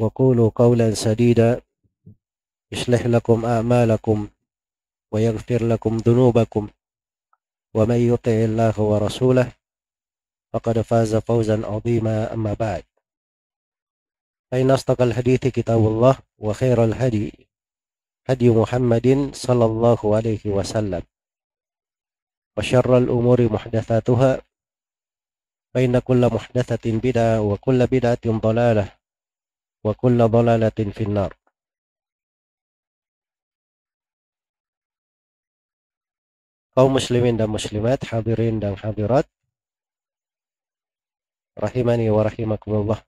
وقولوا قولا سديدا. يصلح لكم أعمالكم ويغفر لكم ذنوبكم ومن يطع الله ورسوله فقد فاز فوزا عظيما. أما بعد فإن أصدق الحديث كتاب الله وخير الهدي هدي محمد صلى الله عليه وسلم وشر الأمور محدثاتها. فإن كل محدثة بدعة وكل بدعة ضلالة. wa kulla dhalalatin finnar. Kaum muslimin dan muslimat, hadirin dan hadirat, rahimani wa rahimakumullah.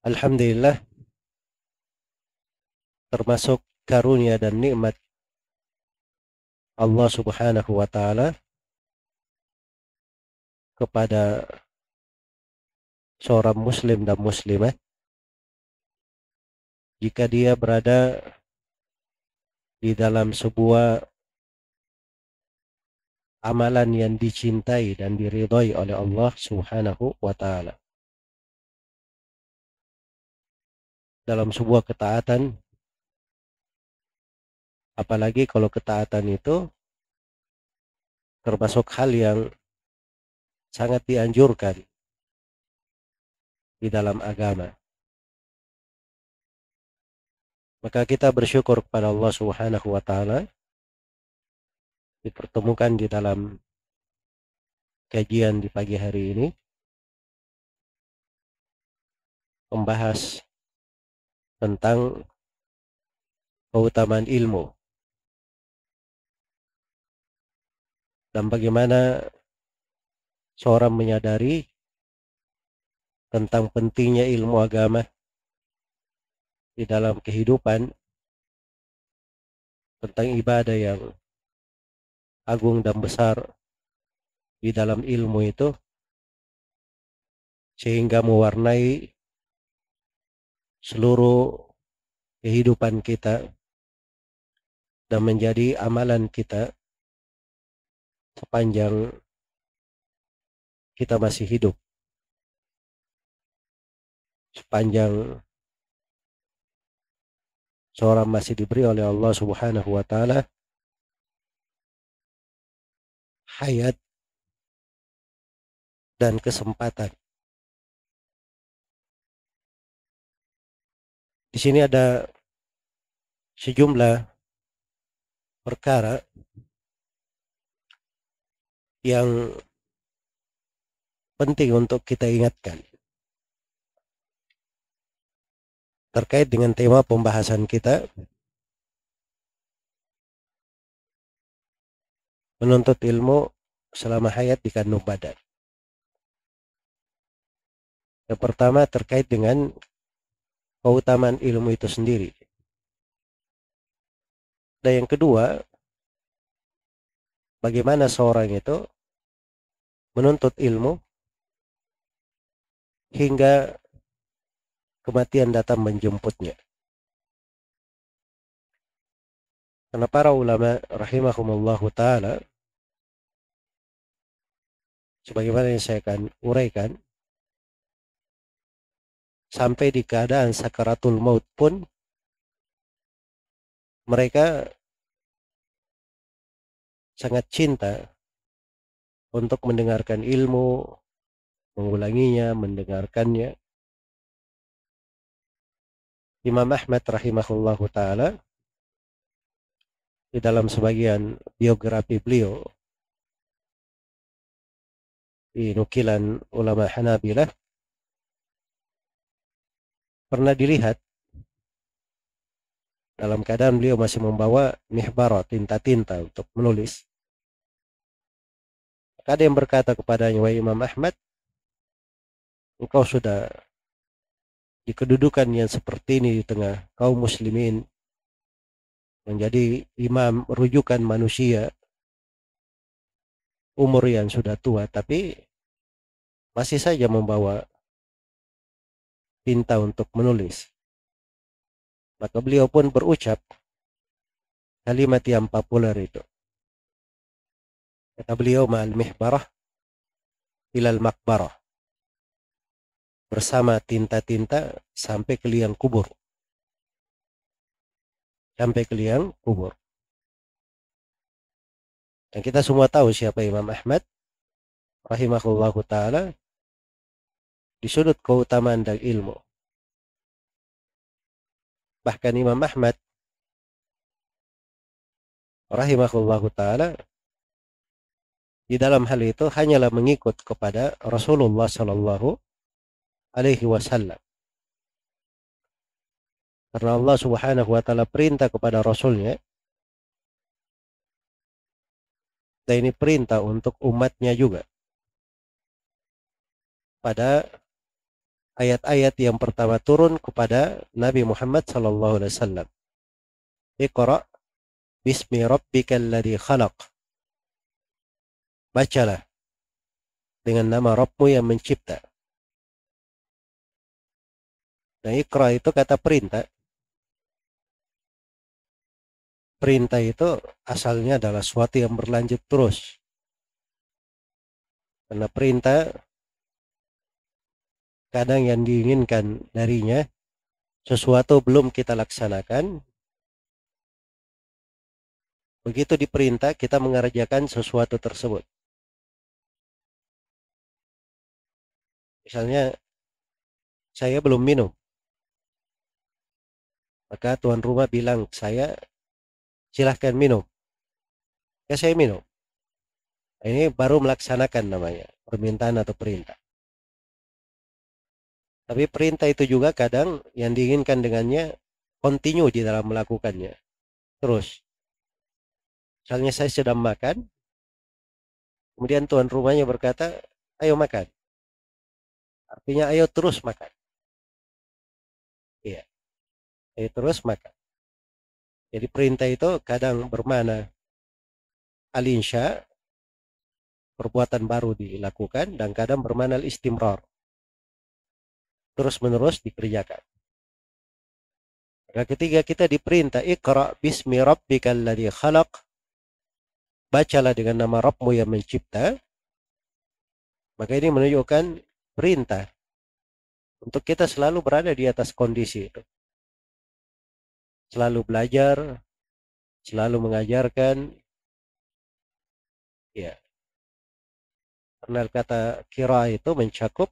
Alhamdulillah termasuk karunia dan nikmat Allah Subhanahu wa taala kepada seorang muslim dan muslimah jika dia berada di dalam sebuah amalan yang dicintai dan diridhai oleh Allah Subhanahu wa taala. Dalam sebuah ketaatan apalagi kalau ketaatan itu termasuk hal yang sangat dianjurkan di dalam agama. Maka kita bersyukur kepada Allah Subhanahu wa taala dipertemukan di dalam kajian di pagi hari ini membahas tentang keutamaan ilmu dan bagaimana seorang menyadari tentang pentingnya ilmu agama di dalam kehidupan tentang ibadah yang agung dan besar di dalam ilmu itu sehingga mewarnai seluruh kehidupan kita dan menjadi amalan kita sepanjang kita masih hidup sepanjang seorang masih diberi oleh Allah Subhanahu wa taala hayat dan kesempatan. Di sini ada sejumlah perkara yang penting untuk kita ingatkan terkait dengan tema pembahasan kita menuntut ilmu selama hayat di kandung badan. Yang pertama terkait dengan keutamaan ilmu itu sendiri. Dan yang kedua, bagaimana seorang itu menuntut ilmu hingga kematian datang menjemputnya. Karena para ulama rahimahumullahu taala sebagaimana yang saya akan uraikan sampai di keadaan sakaratul maut pun mereka sangat cinta untuk mendengarkan ilmu, mengulanginya, mendengarkannya. Imam Ahmad rahimahullahu taala di dalam sebagian biografi beliau di nukilan ulama Hanabilah pernah dilihat dalam keadaan beliau masih membawa mihbara tinta-tinta untuk menulis. Ada yang berkata kepadanya, wahai Imam Ahmad, engkau sudah di kedudukan yang seperti ini di tengah kaum muslimin, menjadi imam rujukan manusia, umur yang sudah tua, tapi masih saja membawa tinta untuk menulis. Maka beliau pun berucap kalimat yang populer itu. Kata beliau ma'al mihbarah ilal makbarah. Bersama tinta-tinta sampai ke liang kubur. Sampai ke liang kubur. Dan kita semua tahu siapa Imam Ahmad rahimahullahu taala di sudut keutamaan dan ilmu. Bahkan Imam Ahmad rahimahullahu taala di dalam hal itu hanyalah mengikut kepada Rasulullah Sallallahu Alaihi Wasallam. Karena Allah Subhanahu Wa Taala perintah kepada Rasulnya, dan ini perintah untuk umatnya juga. Pada ayat-ayat yang pertama turun kepada Nabi Muhammad Sallallahu Alaihi Wasallam. Iqra bismi rabbikal ladzi khalaq bacalah dengan nama Rabbmu yang mencipta. Nah, ikra itu kata perintah. Perintah itu asalnya adalah suatu yang berlanjut terus. Karena perintah kadang yang diinginkan darinya sesuatu belum kita laksanakan. Begitu diperintah, kita mengerjakan sesuatu tersebut. Misalnya saya belum minum. Maka tuan rumah bilang saya silahkan minum. Ya saya minum. Ini baru melaksanakan namanya permintaan atau perintah. Tapi perintah itu juga kadang yang diinginkan dengannya continue di dalam melakukannya. Terus. Misalnya saya sedang makan, kemudian tuan rumahnya berkata, ayo makan. Artinya ayo terus makan. Iya. Ayo terus makan. Jadi perintah itu kadang bermana alinsya, perbuatan baru dilakukan, dan kadang bermana istimrar. Terus menerus dikerjakan. Maka ketika kita diperintah ikra bismi rabbikal ladzi khalaq bacalah dengan nama Rabbmu yang mencipta maka ini menunjukkan perintah untuk kita selalu berada di atas kondisi itu. Selalu belajar, selalu mengajarkan. Ya. Karena kata kira itu mencakup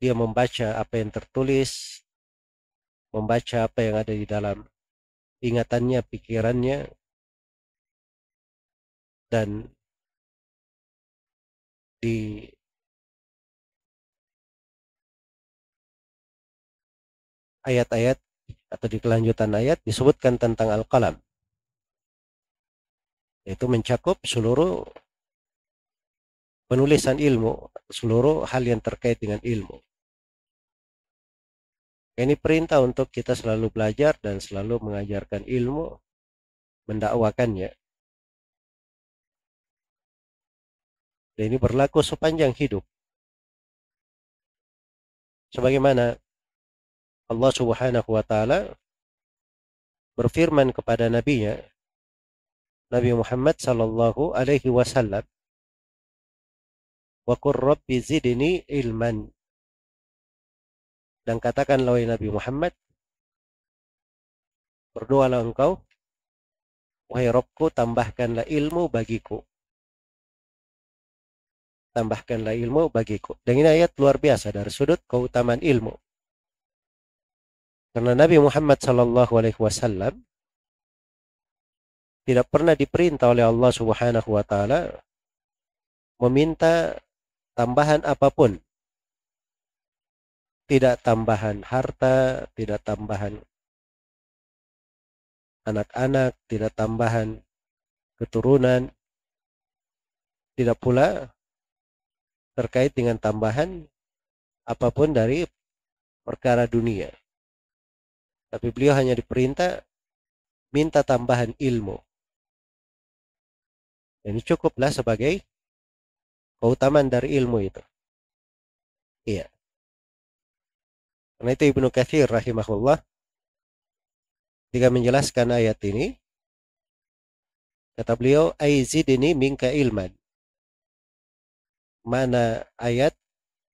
dia membaca apa yang tertulis, membaca apa yang ada di dalam ingatannya, pikirannya, dan di ayat-ayat atau di kelanjutan ayat disebutkan tentang al-qalam. Itu mencakup seluruh penulisan ilmu, seluruh hal yang terkait dengan ilmu. Ini perintah untuk kita selalu belajar dan selalu mengajarkan ilmu, mendakwakannya. Dan ini berlaku sepanjang hidup. Sebagaimana Allah Subhanahu wa taala berfirman kepada nabinya Nabi Muhammad sallallahu alaihi wasallam wa qur rabbi zidni ilman dan katakanlah wahai Nabi Muhammad berdoalah engkau wahai Rabbku tambahkanlah ilmu bagiku tambahkanlah ilmu bagiku. Dan ini ayat luar biasa dari sudut keutamaan ilmu. Karena Nabi Muhammad Sallallahu Alaihi Wasallam tidak pernah diperintah oleh Allah Subhanahu Wa Taala meminta tambahan apa pun. Tidak tambahan harta, tidak tambahan anak-anak, tidak tambahan keturunan, tidak pula terkait dengan tambahan apa pun dari perkara dunia. Tapi beliau hanya diperintah minta tambahan ilmu. Ini cukuplah sebagai keutamaan dari ilmu itu. Iya. Karena itu Ibnu Katsir rahimahullah ketika menjelaskan ayat ini kata beliau aizidni minka ilman mana ayat,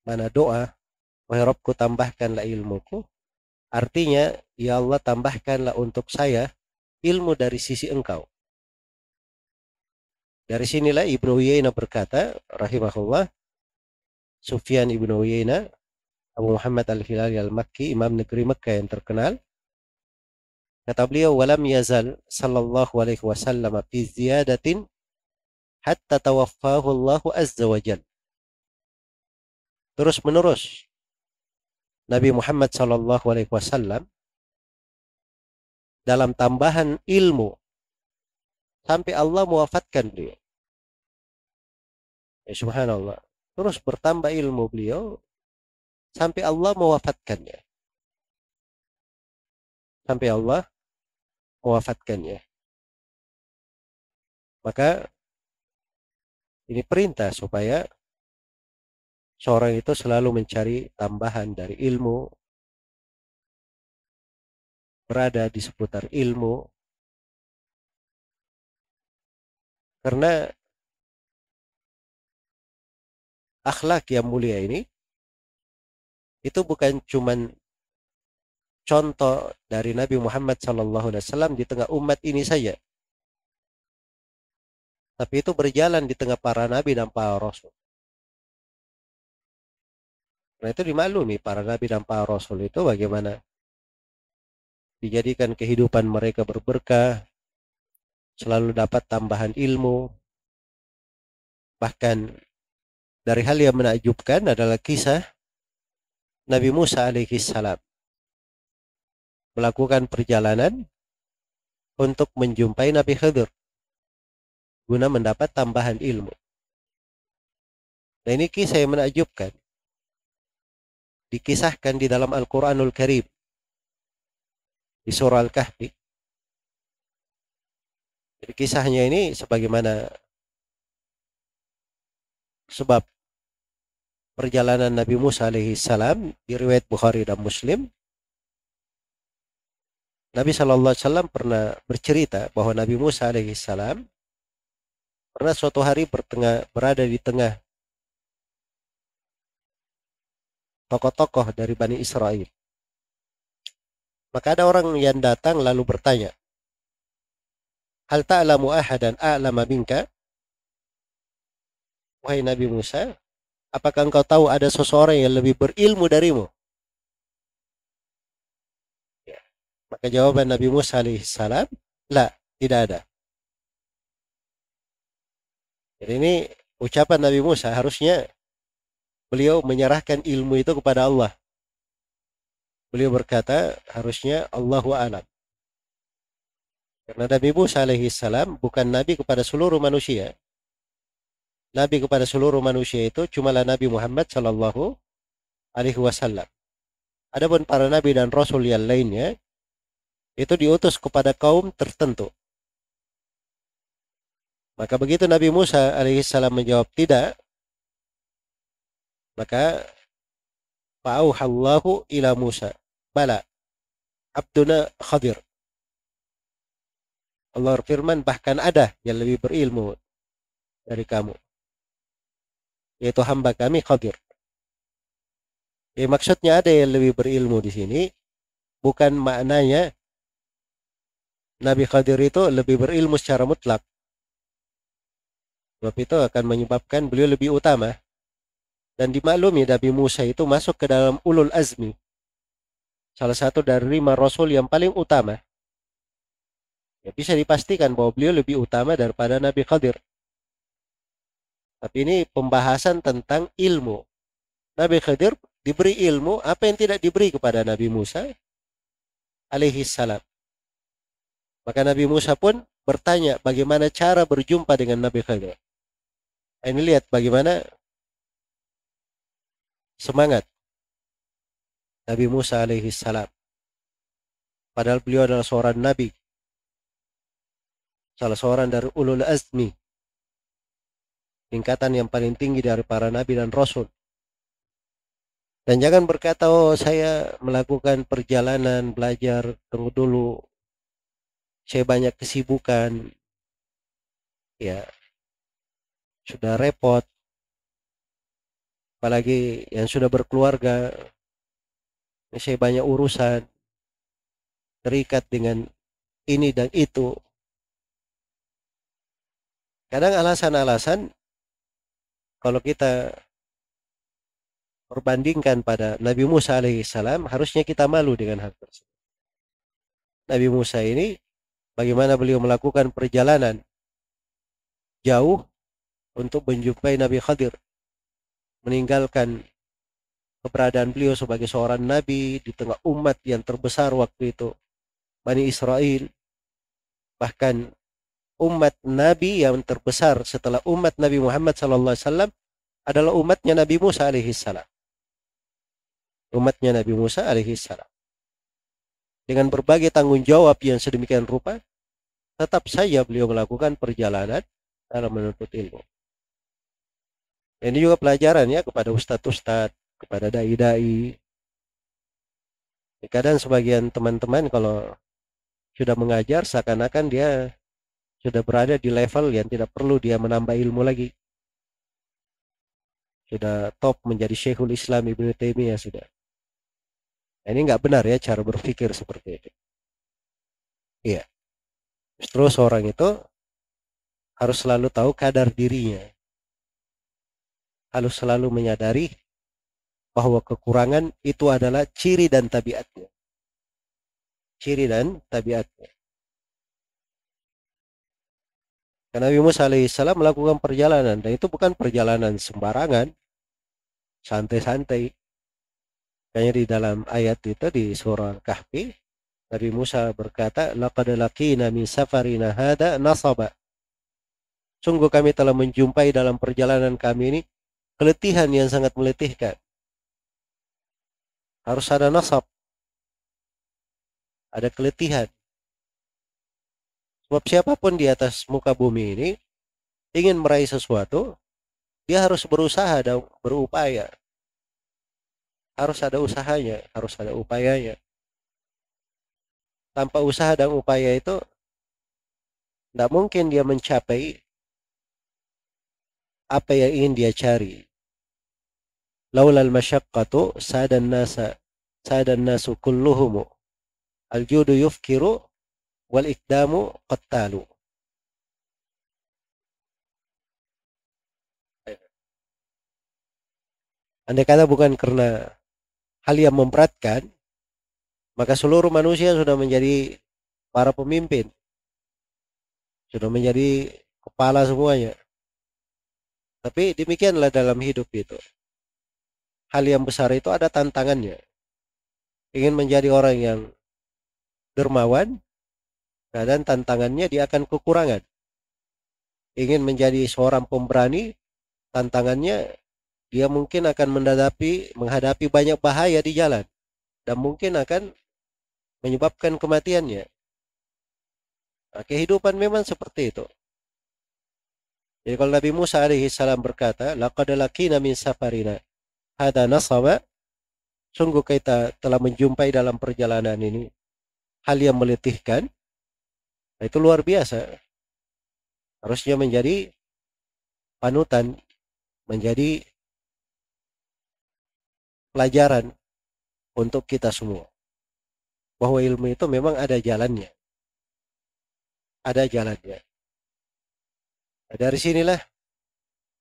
mana doa, wahai Rabbku tambahkanlah ilmuku. Artinya, ya Allah tambahkanlah untuk saya ilmu dari sisi engkau. Dari sinilah Ibnu Uyainah berkata, rahimahullah, Sufyan Ibnu Uyainah, Abu Muhammad Al-Hilali Al-Makki, imam negeri Mekah yang terkenal, kata beliau, walam yazal sallallahu alaihi wasallam fi ziyadatin hatta tawaffahu Allah azza wa jalla terus menerus Nabi Muhammad Shallallahu Alaihi Wasallam dalam tambahan ilmu sampai Allah mewafatkan beliau. Ya, subhanallah. Terus bertambah ilmu beliau sampai Allah mewafatkannya. Sampai Allah mewafatkannya. Maka ini perintah supaya seorang itu selalu mencari tambahan dari ilmu, berada di seputar ilmu, karena akhlak yang mulia ini itu bukan cuman contoh dari Nabi Muhammad SAW di tengah umat ini saja. Tapi itu berjalan di tengah para nabi dan para rasul. Nah itu dimaklumi para nabi dan para rasul itu bagaimana dijadikan kehidupan mereka berberkah, selalu dapat tambahan ilmu. Bahkan dari hal yang menakjubkan adalah kisah Nabi Musa alaihi salam melakukan perjalanan untuk menjumpai Nabi Khidir guna mendapat tambahan ilmu. Nah ini kisah yang menakjubkan dikisahkan di dalam Al-Quranul Karim di surah Al-Kahfi. Jadi kisahnya ini sebagaimana sebab perjalanan Nabi Musa alaihi salam di riwayat Bukhari dan Muslim Nabi Wasallam pernah bercerita bahwa Nabi Musa alaihi salam pernah suatu hari berada di tengah tokoh-tokoh dari Bani Israel. Maka ada orang yang datang lalu bertanya, Hal ta'lamu ahadan a'lama minka? Wahai Nabi Musa, apakah engkau tahu ada seseorang yang lebih berilmu darimu? Ya. Maka jawaban Nabi Musa alaihissalam, La, tidak ada. Jadi ini ucapan Nabi Musa harusnya beliau menyerahkan ilmu itu kepada Allah. Beliau berkata, harusnya Allahu alam. Karena Nabi Musa alaihi salam bukan nabi kepada seluruh manusia. Nabi kepada seluruh manusia itu cumalah Nabi Muhammad sallallahu alaihi wasallam. Adapun para nabi dan rasul yang lainnya itu diutus kepada kaum tertentu. Maka begitu Nabi Musa alaihi salam menjawab tidak, maka fa'auhallahu ila Musa. Bala. Abduna Khadir. Allah firman bahkan ada yang lebih berilmu dari kamu. Yaitu hamba kami Khadir. Ya, maksudnya ada yang lebih berilmu di sini. Bukan maknanya Nabi Khadir itu lebih berilmu secara mutlak. Sebab itu akan menyebabkan beliau lebih utama dan dimaklumi Nabi Musa itu masuk ke dalam ulul azmi. Salah satu dari lima rasul yang paling utama. Ya, bisa dipastikan bahwa beliau lebih utama daripada Nabi Khadir. Tapi ini pembahasan tentang ilmu. Nabi Khadir diberi ilmu apa yang tidak diberi kepada Nabi Musa alaihi salam. Maka Nabi Musa pun bertanya bagaimana cara berjumpa dengan Nabi Khadir. Ini lihat bagaimana semangat Nabi Musa alaihi salam. Padahal beliau adalah seorang nabi. Salah seorang dari ulul azmi. Tingkatan yang paling tinggi dari para nabi dan rasul. Dan jangan berkata, oh saya melakukan perjalanan, belajar, tunggu dulu. Saya banyak kesibukan. Ya, sudah repot apalagi yang sudah berkeluarga saya banyak urusan terikat dengan ini dan itu. Kadang alasan-alasan kalau kita perbandingkan pada Nabi Musa alaihissalam harusnya kita malu dengan hal tersebut. Nabi Musa ini bagaimana beliau melakukan perjalanan jauh untuk menjumpai Nabi Khadir meninggalkan keberadaan beliau sebagai seorang nabi di tengah umat yang terbesar waktu itu Bani Israel. Bahkan umat nabi yang terbesar setelah umat Nabi Muhammad SAW adalah umatnya Nabi Musa alaihi salam. Umatnya Nabi Musa alaihi salam. Dengan berbagai tanggung jawab yang sedemikian rupa tetap saja beliau melakukan perjalanan dalam menuntut ilmu ini juga pelajaran ya kepada ustadz-ustadz, kepada dai-dai. Kadang sebagian teman-teman kalau sudah mengajar seakan-akan dia sudah berada di level yang tidak perlu dia menambah ilmu lagi. Sudah top menjadi Syekhul Islam Ibnu Taimiyah sudah. Ini nggak benar ya cara berpikir seperti itu. Iya. Justru seorang itu harus selalu tahu kadar dirinya harus selalu menyadari bahwa kekurangan itu adalah ciri dan tabiatnya. Ciri dan tabiatnya. Karena Nabi Musa alaihissalam melakukan perjalanan dan itu bukan perjalanan sembarangan, santai-santai. Kayaknya di dalam ayat itu di surah Kahfi, Nabi Musa berkata, "Laqad laqina min safarina hada nasaba." Sungguh kami telah menjumpai dalam perjalanan kami ini keletihan yang sangat meletihkan. Harus ada nasab. Ada keletihan. Sebab siapa pun di atas muka bumi ini ingin meraih sesuatu, dia harus berusaha dan berupaya. Harus ada usahanya, harus ada upayanya. Tanpa usaha dan upaya itu, tidak mungkin dia mencapai apa yang ingin dia cari laulal masyaqqatu sadan nasa sadan nasu kulluhum al judu yufkiru wal ikdamu qattalu Andai kata bukan karena hal yang memberatkan, maka seluruh manusia sudah menjadi para pemimpin. Sudah menjadi kepala semuanya. Tapi demikianlah dalam hidup itu hal yang besar itu ada tantangannya. Ingin menjadi orang yang dermawan, dan tantangannya dia akan kekurangan. Ingin menjadi seorang pemberani, tantangannya dia mungkin akan menghadapi menghadapi banyak bahaya di jalan dan mungkin akan menyebabkan kematiannya. Nah, kehidupan memang seperti itu. Jadi kalau Nabi Musa alaihi salam berkata, "Laqad lakina min safarina. Hada nasaba. Sungguh kita telah menjumpai dalam perjalanan ini hal yang meletihkan. Nah, itu luar biasa. Harusnya menjadi panutan menjadi pelajaran untuk kita semua. Bahwa ilmu itu memang ada jalannya. Ada jalannya nah, dari sinilah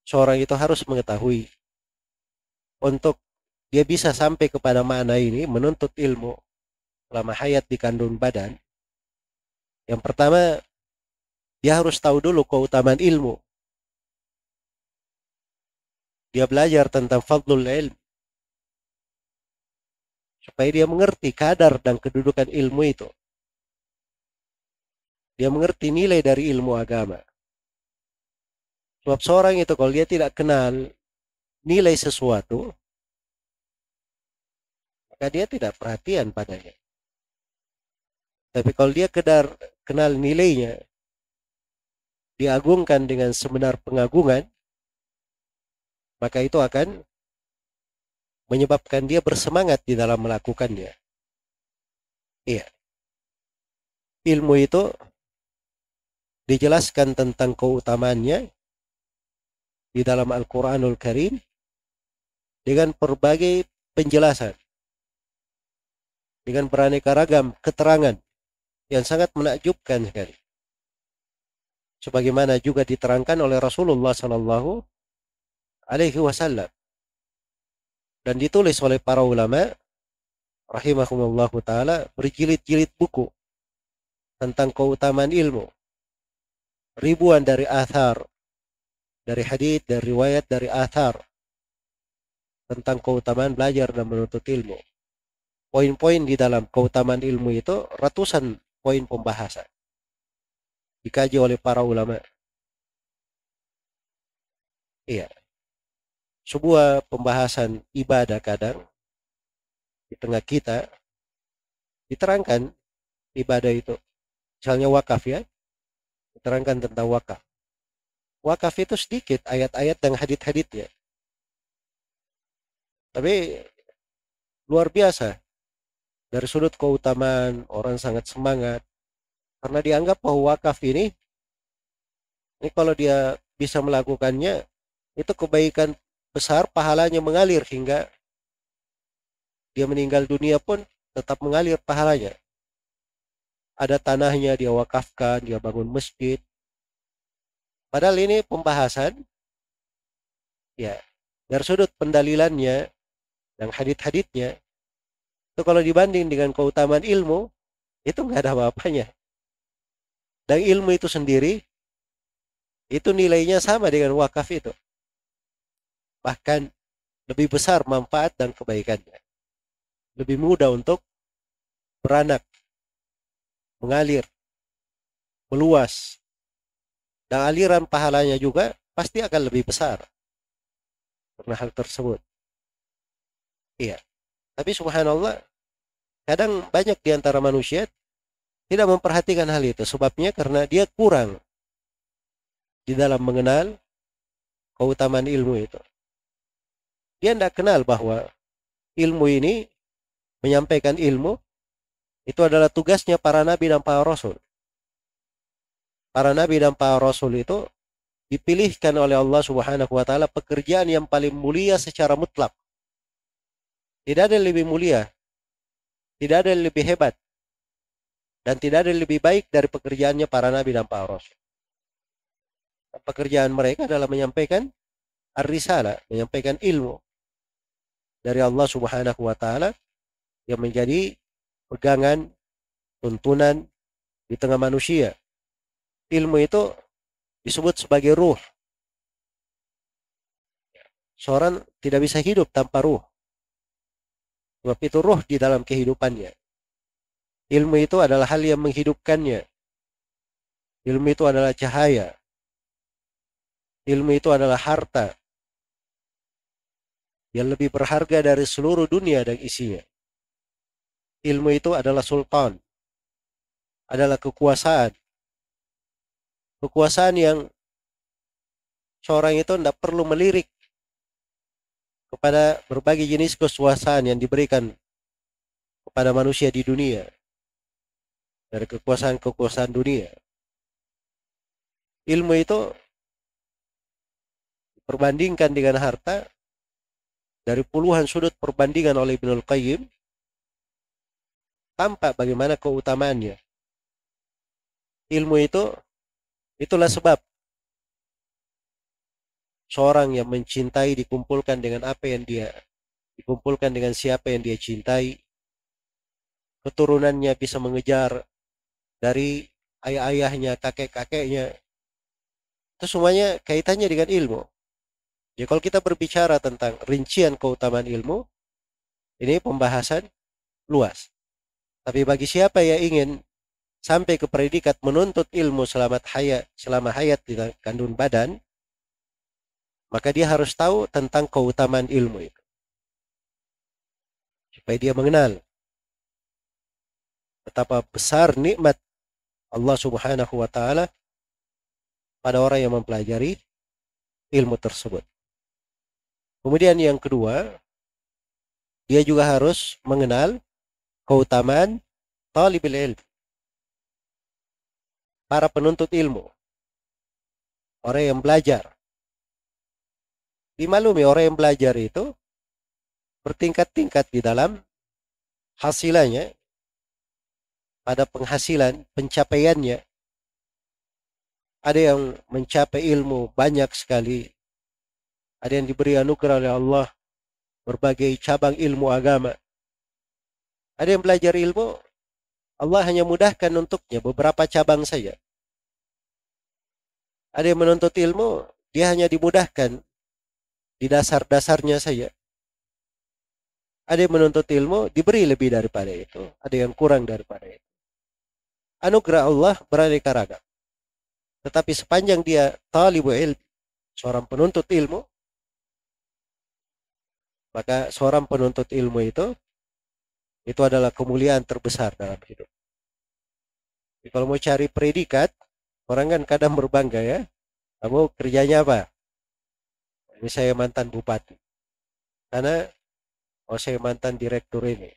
seorang itu harus mengetahui untuk dia bisa sampai kepada makna ini menuntut ilmu selama hayat di kandung badan. Yang pertama dia harus tahu dulu keutamaan ilmu. Dia belajar tentang fadlul ilm. Supaya dia mengerti kadar dan kedudukan ilmu itu. Dia mengerti nilai dari ilmu agama sebab seorang itu kalau dia tidak kenal nilai sesuatu maka dia tidak perhatian padanya tapi kalau dia kedar kenal nilainya, diagungkan dengan sebenar pengagungan, maka itu akan menyebabkan dia bersemangat di dalam melakukannya. Iya. Ilmu itu dijelaskan tentang keutamaannya di dalam Al-Quranul Karim dengan berbagai penjelasan dengan beraneka ragam keterangan yang sangat menakjubkan sekali. Sebagaimana juga diterangkan oleh Rasulullah Sallallahu Alaihi Wasallam dan ditulis oleh para ulama rahimahumullah taala berjilid-jilid buku tentang keutamaan ilmu. Ribuan dari athar, dari hadith, dari riwayat, dari athar tentang keutamaan belajar dan menuntut ilmu. Poin-poin di dalam keutamaan ilmu itu ratusan poin pembahasan dikaji oleh para ulama. Iya. Sebuah pembahasan ibadah kadang di tengah kita diterangkan ibadah itu. Misalnya wakaf ya. Diterangkan tentang wakaf. Wakaf itu sedikit ayat-ayat dan hadit-haditnya. Tapi luar biasa. Dari sudut keutamaan orang sangat semangat. Karena dianggap bahwa wakaf ini ini kalau dia bisa melakukannya itu kebaikan besar pahalanya mengalir hingga dia meninggal dunia pun tetap mengalir pahalanya. Ada tanahnya dia wakafkan dia bangun masjid padahal ini pembahasan ya dari sudut pendalilannya dan hadit-haditnya itu kalau dibanding dengan keutamaan ilmu, itu nggak ada apa-apanya. Dan ilmu itu sendiri, itu nilainya sama dengan wakaf itu. Bahkan lebih besar manfaat dan kebaikannya. Lebih mudah untuk beranak, mengalir, meluas. Dan aliran pahalanya juga pasti akan lebih besar. Karena hal tersebut. Iya. Tapi subhanallah, kadang banyak di antara manusia tidak memperhatikan hal itu. Sebabnya karena dia kurang di dalam mengenal keutamaan ilmu itu. Dia tidak kenal bahwa ilmu ini menyampaikan ilmu itu adalah tugasnya para nabi dan para rasul. Para nabi dan para rasul itu dipilihkan oleh Allah Subhanahu wa taala pekerjaan yang paling mulia secara mutlak. Tidak ada yang lebih mulia. Tidak ada yang lebih hebat. Dan tidak ada yang lebih baik dari pekerjaannya para nabi dan para rasul. Pekerjaan mereka adalah menyampaikan ar-risalah, menyampaikan ilmu dari Allah Subhanahu wa taala yang menjadi pegangan tuntunan di tengah manusia. Ilmu itu disebut sebagai ruh. Seorang tidak bisa hidup tanpa ruh. Sebab itu roh di dalam kehidupannya. Ilmu itu adalah hal yang menghidupkannya. Ilmu itu adalah cahaya. Ilmu itu adalah harta yang lebih berharga dari seluruh dunia dan isinya. Ilmu itu adalah sultan, adalah kekuasaan. Kekuasaan yang seorang itu tidak perlu melirik kepada berbagai jenis kekuasaan yang diberikan kepada manusia di dunia dari kekuasaan-kekuasaan dunia. Ilmu itu perbandingkan dengan harta dari puluhan sudut perbandingan oleh Ibnul Qayyim tampak bagaimana keutamaannya. Ilmu itu itulah sebab seorang yang mencintai dikumpulkan dengan apa yang dia dikumpulkan dengan siapa yang dia cintai, keturunannya bisa mengejar dari ayah-ayahnya, kakek-kakeknya. Itu semuanya kaitannya dengan ilmu. Jadi kalau kita berbicara tentang rincian keutamaan ilmu, ini pembahasan luas. Tapi bagi siapa yang ingin sampai ke predikat menuntut ilmu selamat hayat, selama hayat di kandung badan, maka dia harus tahu tentang keutamaan ilmu itu. Supaya dia mengenal betapa besar nikmat Allah Subhanahu wa taala pada orang yang mempelajari ilmu tersebut. Kemudian yang kedua, dia juga harus mengenal keutamaan talibul ilm. Para penuntut ilmu. Orang yang belajar. Dimaklumi orang yang belajar itu bertingkat-tingkat di dalam hasilannya pada penghasilan, pencapaiannya. Ada yang mencapai ilmu banyak sekali. Ada yang diberi anugerah oleh Allah berbagai cabang ilmu agama. Ada yang belajar ilmu, Allah hanya mudahkan untuknya beberapa cabang saja. Ada yang menuntut ilmu, dia hanya dimudahkan di dasar-dasarnya saja. Ada yang menuntut ilmu, diberi lebih daripada itu. Ada yang kurang daripada itu anugerah Allah beraneka ragam. Tetapi sepanjang dia talibu ilmu, seorang penuntut ilmu, maka seorang penuntut ilmu itu itu adalah kemuliaan terbesar dalam hidup. Jadi kalau mau cari predikat, orang kan kadang berbangga ya. Kamu kerjanya apa? Ini saya mantan bupati. Karena oh saya mantan direktur ini.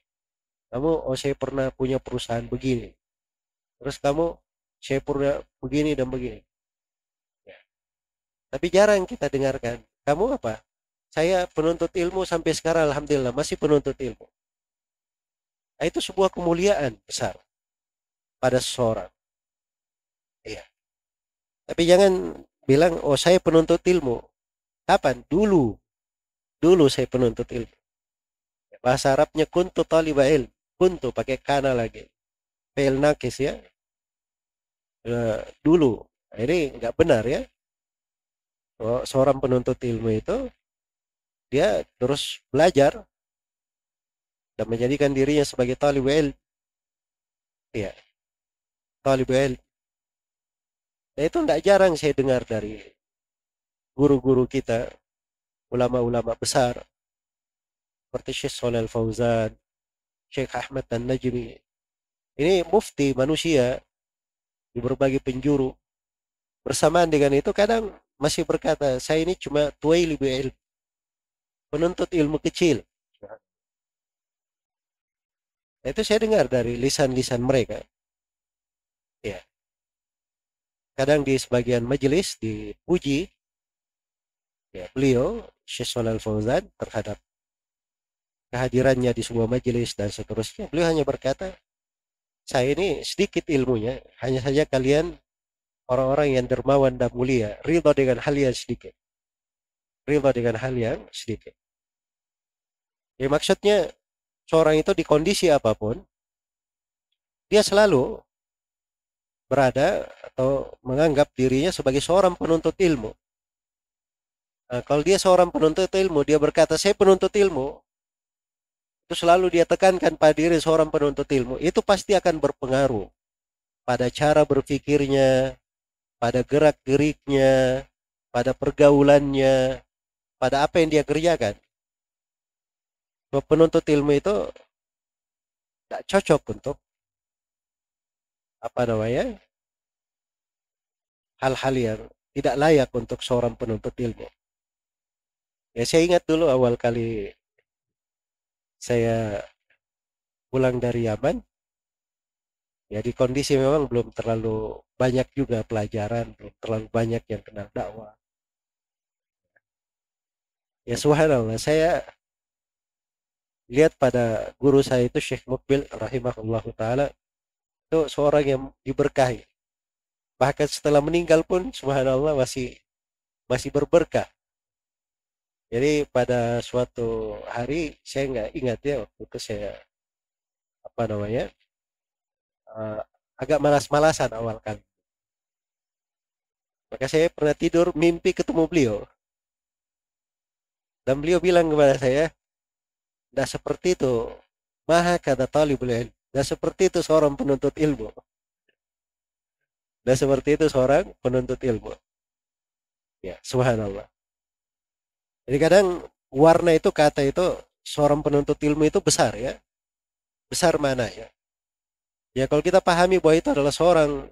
Kamu oh saya pernah punya perusahaan begini terus kamu saya pernah begini dan begini ya. tapi jarang kita dengarkan kamu apa saya penuntut ilmu sampai sekarang alhamdulillah masih penuntut ilmu nah, itu sebuah kemuliaan besar pada seseorang. Iya. Tapi jangan bilang oh saya penuntut ilmu. Kapan? Dulu. Dulu saya penuntut ilmu. Bahasa Arabnya kuntu taliba ilm. Kuntu pakai kana lagi. Fail nakis ya. E, dulu. Ini nggak benar ya. Seorang penuntut ilmu itu dia terus belajar dan menjadikan dirinya sebagai talib ilm ya talib ilm nah itu tidak jarang saya dengar dari guru-guru kita ulama-ulama besar seperti Syekh Solal Fauzan Syekh Ahmad dan Najmi ini mufti manusia di berbagai penjuru. Bersamaan dengan itu kadang masih berkata, saya ini cuma tuai lebih ilmu. Penuntut ilmu kecil. Nah, itu saya dengar dari lisan-lisan mereka. Ya. Kadang di sebagian majelis dipuji ya, beliau Syekh Al Fauzan terhadap kehadirannya di sebuah majelis dan seterusnya. Beliau hanya berkata, saya ini sedikit ilmunya, hanya saja kalian orang-orang yang dermawan dan mulia, ridho dengan hal yang sedikit. Ridho dengan hal yang sedikit. Ya maksudnya seorang itu di kondisi apa pun, dia selalu berada atau menganggap dirinya sebagai seorang penuntut ilmu. Nah, kalau dia seorang penuntut ilmu, dia berkata, saya penuntut ilmu, itu selalu dia tekankan pada diri seorang penuntut ilmu, itu pasti akan berpengaruh pada cara berpikirnya, pada gerak-geriknya, pada pergaulannya, pada apa yang dia kerjakan. Penuntut ilmu itu tidak cocok untuk apa namanya hal-hal yang tidak layak untuk seorang penuntut ilmu. Ya saya ingat dulu awal kali saya pulang dari Yaman ya di kondisi memang belum terlalu banyak juga pelajaran belum terlalu banyak yang kenal dakwah ya subhanallah saya lihat pada guru saya itu Syekh Mukbil rahimahullah taala itu seorang yang diberkahi bahkan setelah meninggal pun subhanallah masih masih berberkah Jadi pada suatu hari saya nggak ingat ya waktu itu saya apa namanya uh, agak malas-malasan awal kan. Maka saya pernah tidur mimpi ketemu beliau. Dan beliau bilang kepada saya, tidak seperti itu. Maha kata talibul ilm. Tidak seperti itu seorang penuntut ilmu. Tidak seperti itu seorang penuntut ilmu. Ya, subhanallah. Jadi kadang warna itu kata itu seorang penuntut ilmu itu besar ya. Besar mana ya. Ya kalau kita pahami bahwa itu adalah seorang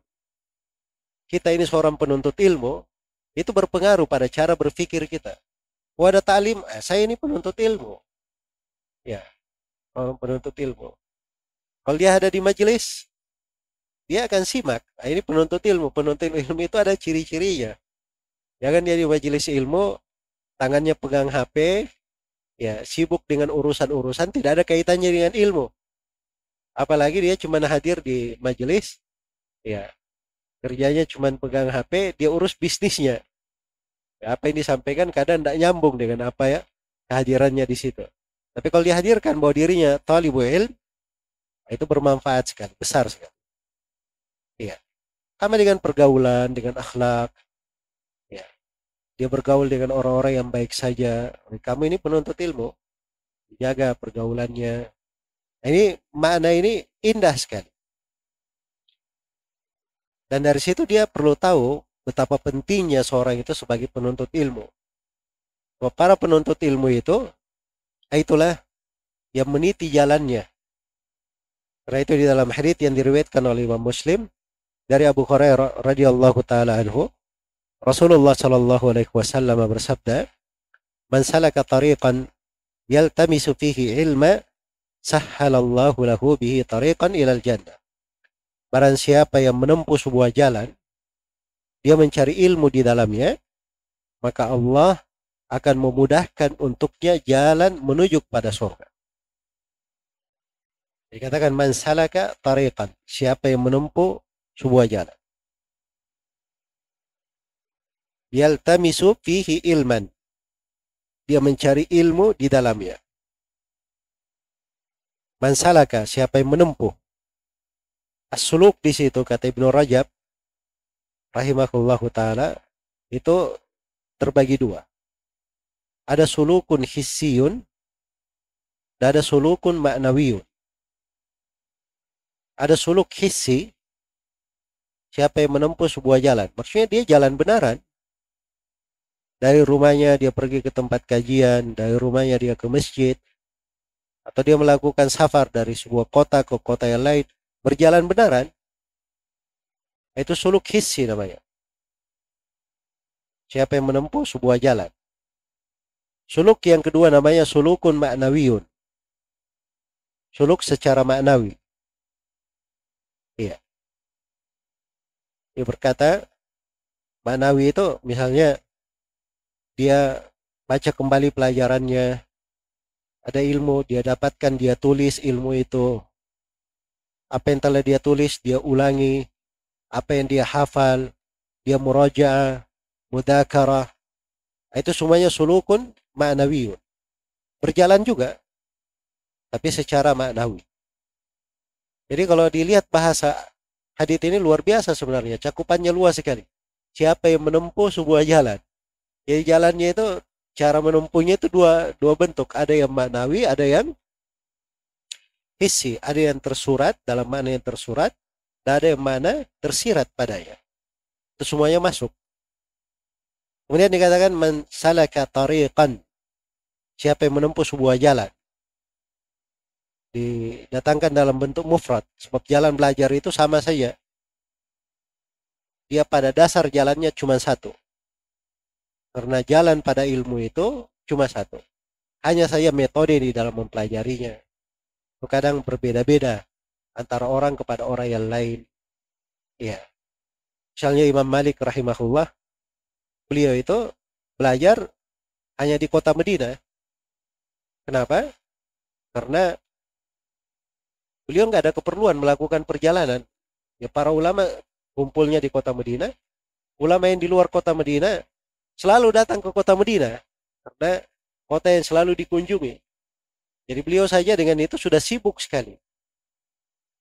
kita ini seorang penuntut ilmu, itu berpengaruh pada cara berpikir kita. Wadah talim, eh, saya ini penuntut ilmu. Ya, penuntut ilmu. Kalau dia ada di majelis, dia akan simak. Nah, ini penuntut ilmu. Penuntut ilmu itu ada ciri-cirinya. Jangan dia di majelis ilmu, tangannya pegang HP, ya sibuk dengan urusan-urusan tidak ada kaitannya dengan ilmu. Apalagi dia cuma hadir di majelis, ya kerjanya cuma pegang HP, dia urus bisnisnya. Ya, apa yang disampaikan kadang tidak nyambung dengan apa ya kehadirannya di situ. Tapi kalau dihadirkan bahwa dirinya talibul ilm, itu bermanfaat sekali, besar sekali. Iya. Sama dengan pergaulan, dengan akhlak, dia bergaul dengan orang-orang yang baik saja. Kamu ini penuntut ilmu, jaga pergaulannya. Nah, ini makna ini indah sekali. Dan dari situ dia perlu tahu betapa pentingnya seorang itu sebagai penuntut ilmu. Bahwa para penuntut ilmu itu, itulah yang meniti jalannya. Karena itu di dalam hadits yang diriwayatkan oleh Imam Muslim dari Abu Hurairah radhiyallahu taala anhu, Rasulullah Shallallahu Alaihi Wasallam bersabda, "Man salaka tariqan yaltamisu fihi ilma, sahhalallahu lahu bihi tariqan ilal jannah." Barang siapa yang menempuh sebuah jalan, dia mencari ilmu di dalamnya, maka Allah akan memudahkan untuknya jalan menuju pada surga. Dikatakan man salaka tariqan, siapa yang menempuh sebuah jalan. yaltamisu fihi ilman. Dia mencari ilmu di dalamnya. Mansalaka, siapa yang menempuh. As-suluk di situ kata Ibnu Rajab rahimahullahu taala itu terbagi dua. Ada sulukun hissiyun dan ada sulukun maknawiyun. Ada suluk hissi siapa yang menempuh sebuah jalan. Maksudnya dia jalan benaran dari rumahnya dia pergi ke tempat kajian, dari rumahnya dia ke masjid, atau dia melakukan safar dari sebuah kota ke kota yang lain, berjalan benaran, itu suluk hissi namanya. Siapa yang menempuh sebuah jalan. Suluk yang kedua namanya sulukun maknawiyun. Suluk secara maknawi. Iya. Dia berkata, maknawi itu misalnya dia baca kembali pelajarannya, ada ilmu, dia dapatkan, dia tulis ilmu itu. Apa yang telah dia tulis, dia ulangi. Apa yang dia hafal, dia murajaah, mudakarah. Itu semuanya sulukun ma'nawiyun. Berjalan juga, tapi secara maknawi. Jadi kalau dilihat bahasa hadith ini luar biasa sebenarnya, cakupannya luas sekali. Siapa yang menempuh sebuah jalan, jadi jalannya itu cara menempuhnya itu dua dua bentuk. Ada yang maknawi, ada yang hissi. Ada yang tersurat dalam mana yang tersurat, dan ada yang mana tersirat padanya. Itu semuanya masuk. Kemudian dikatakan man salaka. Siapa yang menempuh sebuah jalan. Didatangkan dalam bentuk mufrad. Sebab jalan belajar itu sama saja. Dia pada dasar jalannya cuma satu karena jalan pada ilmu itu cuma satu. Hanya saja metode di dalam mempelajarinya. Kadang berbeda-beda antara orang kepada orang yang lain. Ya. Misalnya Imam Malik rahimahullah, beliau itu belajar hanya di kota Medina. Kenapa? Karena beliau nggak ada keperluan melakukan perjalanan. Ya para ulama kumpulnya di kota Medina. Ulama yang di luar kota Medina selalu datang ke kota Medina karena kota yang selalu dikunjungi. Jadi beliau saja dengan itu sudah sibuk sekali.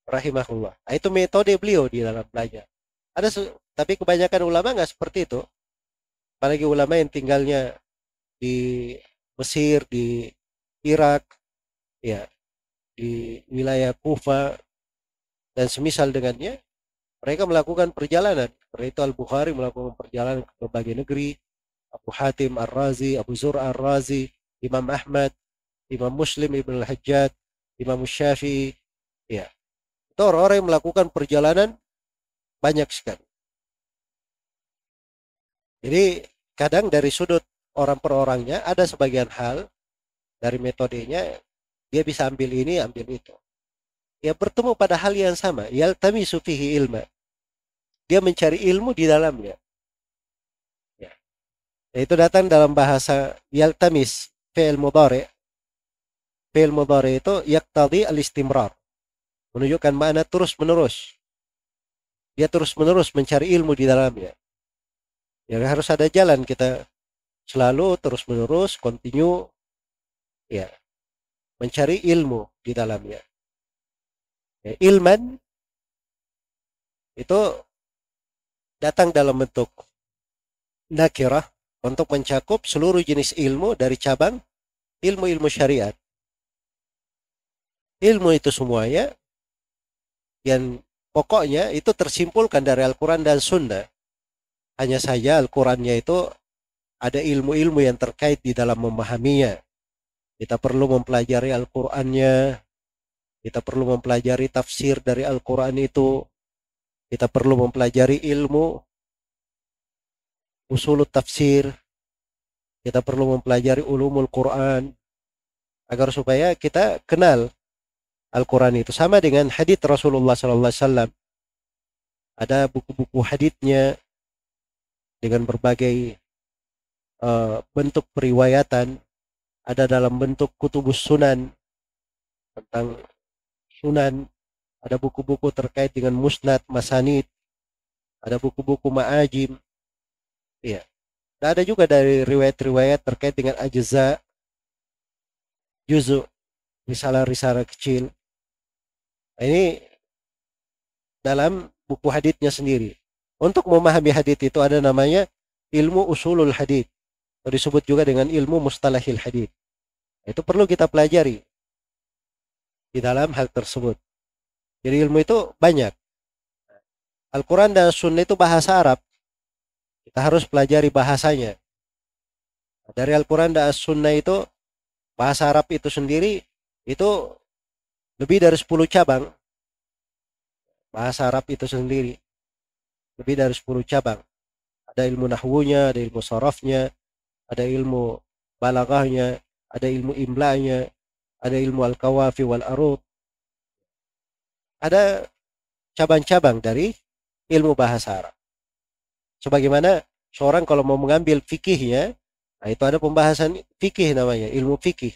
Rahimahullah. Nah, itu metode beliau di dalam belajar. Ada tapi kebanyakan ulama nggak seperti itu. Apalagi ulama yang tinggalnya di Mesir, di Irak, ya, di wilayah Kufa dan semisal dengannya, mereka melakukan perjalanan. Karena itu Al-Bukhari melakukan perjalanan ke berbagai negeri, Abu Hatim Ar-Razi, Abu Zur Ar-Razi, Imam Ahmad, Imam Muslim Ibn Al-Hajjad, Imam Syafi'i, ya. Itu orang-orang yang melakukan perjalanan banyak sekali. Jadi kadang dari sudut orang per orangnya ada sebagian hal dari metodenya dia bisa ambil ini, ambil itu. Ya bertemu pada hal yang sama. Yaltamisu fihi ilma. Dia mencari ilmu di dalamnya. Itu datang dalam bahasa yaltamis fi'il mudhari. Fi'il mudhari itu yaktadi al-istimrar. Menunjukkan makna terus-menerus. Dia terus-menerus mencari ilmu di dalamnya. Ya harus ada jalan kita selalu terus-menerus continue ya mencari ilmu di dalamnya. Ya, ilman itu datang dalam bentuk nakirah untuk mencakup seluruh jenis ilmu dari cabang ilmu-ilmu syariat. Ilmu itu semuanya yang pokoknya itu tersimpulkan dari Al-Quran dan Sunnah. Hanya saja Al-Qurannya itu ada ilmu-ilmu yang terkait di dalam memahaminya. Kita perlu mempelajari Al-Qur'annya, kita perlu mempelajari tafsir dari Al-Qur'an itu, kita perlu mempelajari ilmu. Usul tafsir, kita perlu mempelajari ulumul Quran. Agar supaya kita kenal Al-Quran itu. Sama dengan hadits Rasulullah Sallallahu Alaihi Wasallam. Ada buku-buku haditsnya dengan berbagai uh, bentuk periwayatan, ada dalam bentuk kutubus sunan tentang sunan, ada buku-buku terkait dengan musnad, masanid, ada buku-buku ma'ajim, Iya. Dan ada juga dari riwayat-riwayat terkait dengan ajza, juzu, risalah-risalah kecil. Nah, ini dalam buku haditnya sendiri. Untuk memahami hadit itu ada namanya ilmu usulul hadit. Disebut juga dengan ilmu mustalahil hadit. Itu perlu kita pelajari di dalam hal tersebut. Jadi ilmu itu banyak. Al-Quran dan Sunnah itu bahasa Arab. Kita harus pelajari bahasanya. Dari Al-Quran dan As-Sunnah itu, bahasa Arab itu sendiri, itu lebih dari 10 cabang. Bahasa Arab itu sendiri. Lebih dari 10 cabang. Ada ilmu nahwunya, ada ilmu sorofnya, ada ilmu balagahnya, ada ilmu imlanya, ada ilmu al-kawafi wal arut. Ada cabang-cabang dari ilmu bahasa Arab. Sebagaimana seorang kalau mau mengambil fikihnya, nah itu ada pembahasan fikih namanya, ilmu fikih.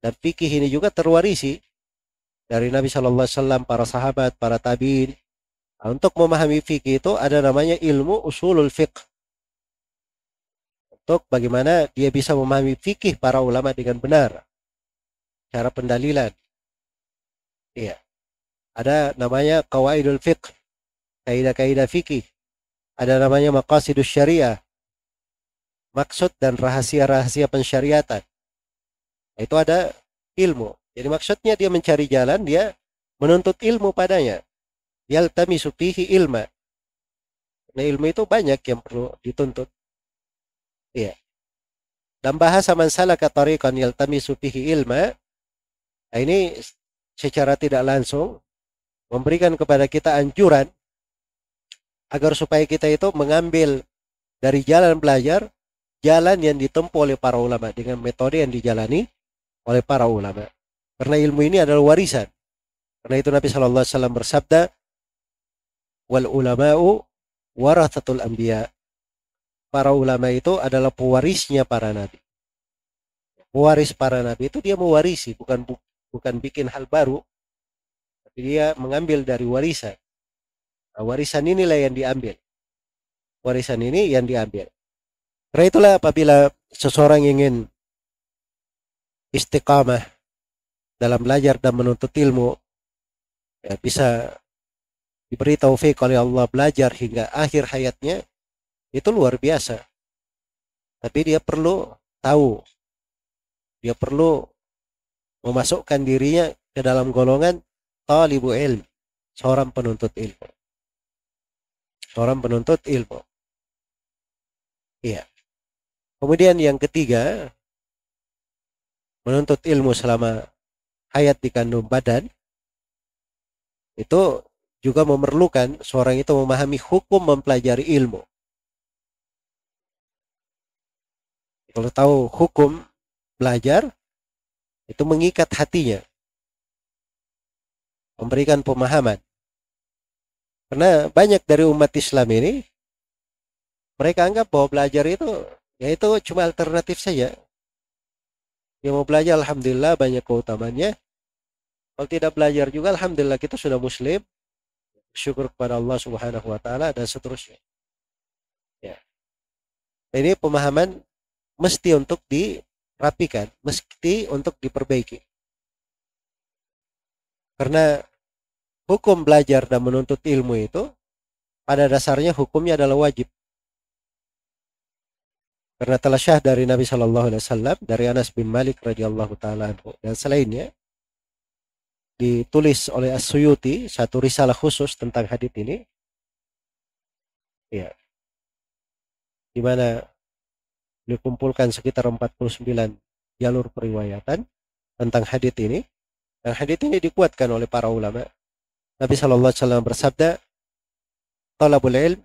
Dan fikih ini juga terwarisi dari Nabi Shallallahu Alaihi Wasallam, para sahabat, para tabiin. Nah, untuk memahami fikih itu ada namanya ilmu usulul fiqh. Untuk bagaimana dia bisa memahami fikih para ulama dengan benar. Cara pendalilan. Iya. Ada namanya kawaidul fiqh. Kaidah-kaidah fikih ada namanya maqasidus syariah. Maksud dan rahasia-rahasia pensyariatan. Itu ada ilmu. Jadi maksudnya dia mencari jalan, dia menuntut ilmu padanya. Yaltamisu fihi ilma. Nah ilmu itu banyak yang perlu dituntut. Iya. Dan bahasa man salaka tariqan yaltamisu fihi ilma. Nah ini secara tidak langsung memberikan kepada kita anjuran agar supaya kita itu mengambil dari jalan belajar jalan yang ditempuh oleh para ulama dengan metode yang dijalani oleh para ulama. Karena ilmu ini adalah warisan. Karena itu Nabi Shallallahu Alaihi Wasallam bersabda, wal ulama'u warathatul anbiya. Para ulama itu adalah pewarisnya para nabi. Pewaris para nabi itu dia mewarisi, bukan bukan bikin hal baru, tapi dia mengambil dari warisan. Nah, warisan inilah yang diambil. Warisan ini yang diambil. Karena itulah apabila seseorang ingin istiqamah dalam belajar dan menuntut ilmu ya, bisa diberi taufik oleh Allah belajar hingga akhir hayatnya itu luar biasa. Tapi dia perlu tahu. Dia perlu memasukkan dirinya ke dalam golongan talibu ilm seorang penuntut ilmu. Seorang penuntut ilmu. Iya. Kemudian yang ketiga menuntut ilmu selama hayat di kandung badan itu juga memerlukan seorang itu memahami hukum mempelajari ilmu. Kalau tahu hukum belajar, itu mengikat hatinya. Memberikan pemahaman. Karena banyak dari umat Islam ini, mereka anggap bahwa belajar itu, ya itu cuma alternatif saja. Yang mau belajar, Alhamdulillah banyak keutamanya. Kalau tidak belajar juga, Alhamdulillah kita sudah muslim, syukur kepada Allah Subhanahu wa taala dan seterusnya. Ya. Ini pemahaman mesti untuk dirapikan, mesti untuk diperbaiki. Karena hukum belajar dan menuntut ilmu itu pada dasarnya hukumnya adalah wajib. Karena telah syah dari Nabi Shallallahu Alaihi Wasallam dari Anas bin Malik radhiyallahu taala dan selainnya ditulis oleh As-Suyuti satu risalah khusus tentang hadis ini ya di mana dikumpulkan sekitar 49 jalur periwayatan tentang hadis ini dan hadis ini dikuatkan oleh para ulama Nabi Shallallahu alaihi wasallam bersabda talabul ilm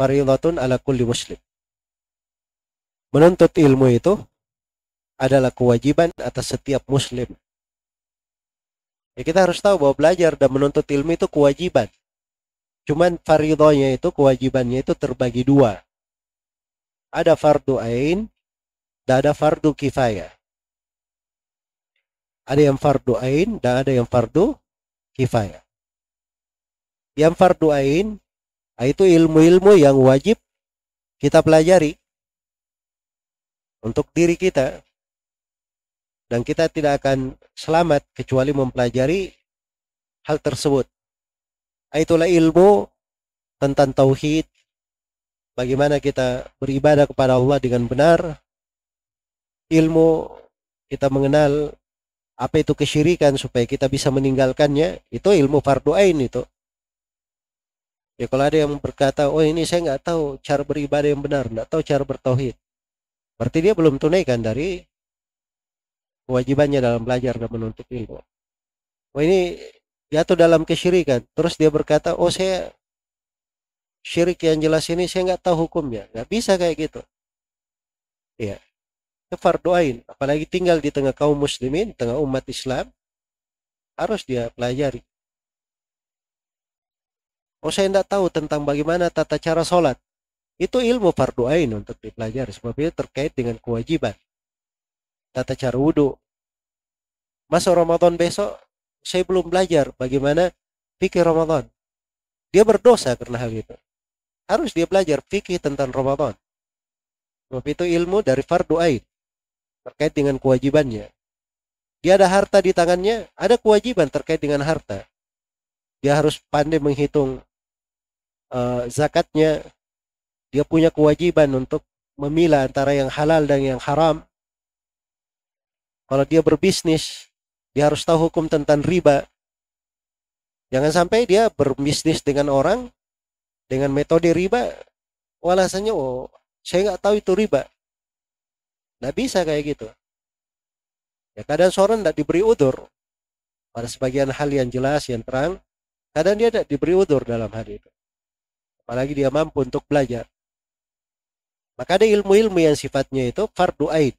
faridatun ala kulli muslim menuntut ilmu itu adalah kewajiban atas setiap muslim Ya kita harus tahu bahwa belajar dan menuntut ilmu itu kewajiban. Cuman faridonya itu kewajibannya itu terbagi dua. Ada fardu ain dan ada fardu kifayah. Ada yang fardu ain dan ada yang fardu kifayah. Yang fardu ain ah, itu ilmu-ilmu yang wajib kita pelajari untuk diri kita dan kita tidak akan selamat kecuali mempelajari hal tersebut. Itulah ilmu tentang tauhid, bagaimana kita beribadah kepada Allah dengan benar, ilmu kita mengenal apa itu kesyirikan supaya kita bisa meninggalkannya, itu ilmu fardu ain itu. Ya kalau ada yang berkata, oh ini saya nggak tahu cara beribadah yang benar, nggak tahu cara bertauhid. Berarti dia belum tunaikan dari kewajibannya dalam belajar dan menuntut ilmu. Oh ini jatuh dalam kesyirikan. Terus dia berkata, oh saya syirik yang jelas ini saya nggak tahu hukumnya. Nggak bisa kayak gitu. Iya. Kefarduain. Apalagi tinggal di tengah kaum muslimin, tengah umat Islam. Harus dia pelajari. Oh saya tidak tahu tentang bagaimana tata cara sholat. Itu ilmu fardu ain untuk dipelajari. Sebab itu terkait dengan kewajiban tata cara wudhu. Masa Ramadan besok, saya belum belajar bagaimana fikih Ramadan. Dia berdosa karena hal itu. Harus dia belajar fikih tentang Ramadan. Sebab itu ilmu dari fardu ain. Terkait dengan kewajibannya. Dia ada harta di tangannya, ada kewajiban terkait dengan harta. Dia harus pandai menghitung uh, zakatnya. Dia punya kewajiban untuk memilah antara yang halal dan yang haram. Kalau dia berbisnis, dia harus tahu hukum tentang riba. Jangan sampai dia berbisnis dengan orang dengan metode riba, walasannya oh saya nggak tahu itu riba. Nggak bisa kayak gitu. Ya kadang seorang tidak diberi udur pada sebagian hal yang jelas, yang terang. Kadang dia tidak diberi udur dalam hal itu. Apalagi dia mampu untuk belajar. Maka ada ilmu-ilmu yang sifatnya itu fardu aid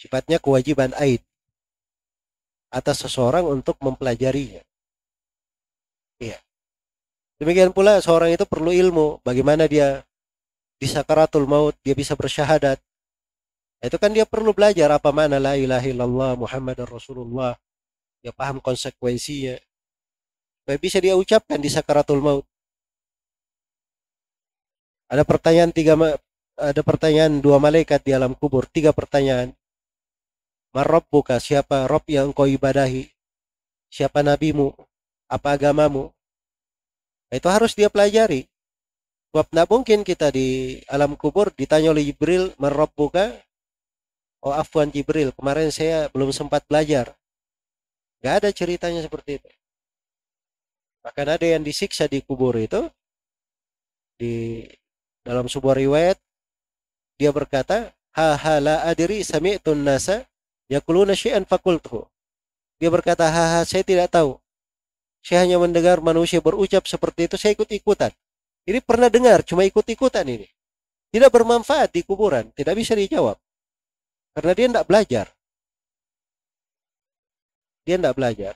sifatnya kewajiban aid atas seseorang untuk mempelajarinya. Iya. Demikian pula seorang itu perlu ilmu bagaimana dia di sakaratul maut dia bisa bersyahadat. Itu kan dia perlu belajar apa mana la ilaha illallah Muhammad Rasulullah. Dia paham konsekuensinya. Supaya bisa dia ucapkan di sakaratul maut. Ada pertanyaan tiga ada pertanyaan dua malaikat di alam kubur, tiga pertanyaan. Marabbuka, siapa Rob yang kau ibadahi? Siapa nabimu? Apa agamamu? Itu harus dia pelajari. Sebab tidak mungkin kita di alam kubur ditanya oleh Jibril, Marabbuka? Oh afwan Jibril, kemarin saya belum sempat belajar. Gak ada ceritanya seperti itu. Bahkan ada yang disiksa di kubur itu, di dalam sebuah riwayat, dia berkata, ha ha la adri sami'tun nasa yakuluna syai'an fakultuhu. Dia berkata, ha ha saya tidak tahu. Saya hanya mendengar manusia berucap seperti itu, saya ikut-ikutan. Ini pernah dengar, cuma ikut-ikutan ini. Tidak bermanfaat di kuburan, tidak bisa dijawab. Karena dia tidak belajar. Dia tidak belajar.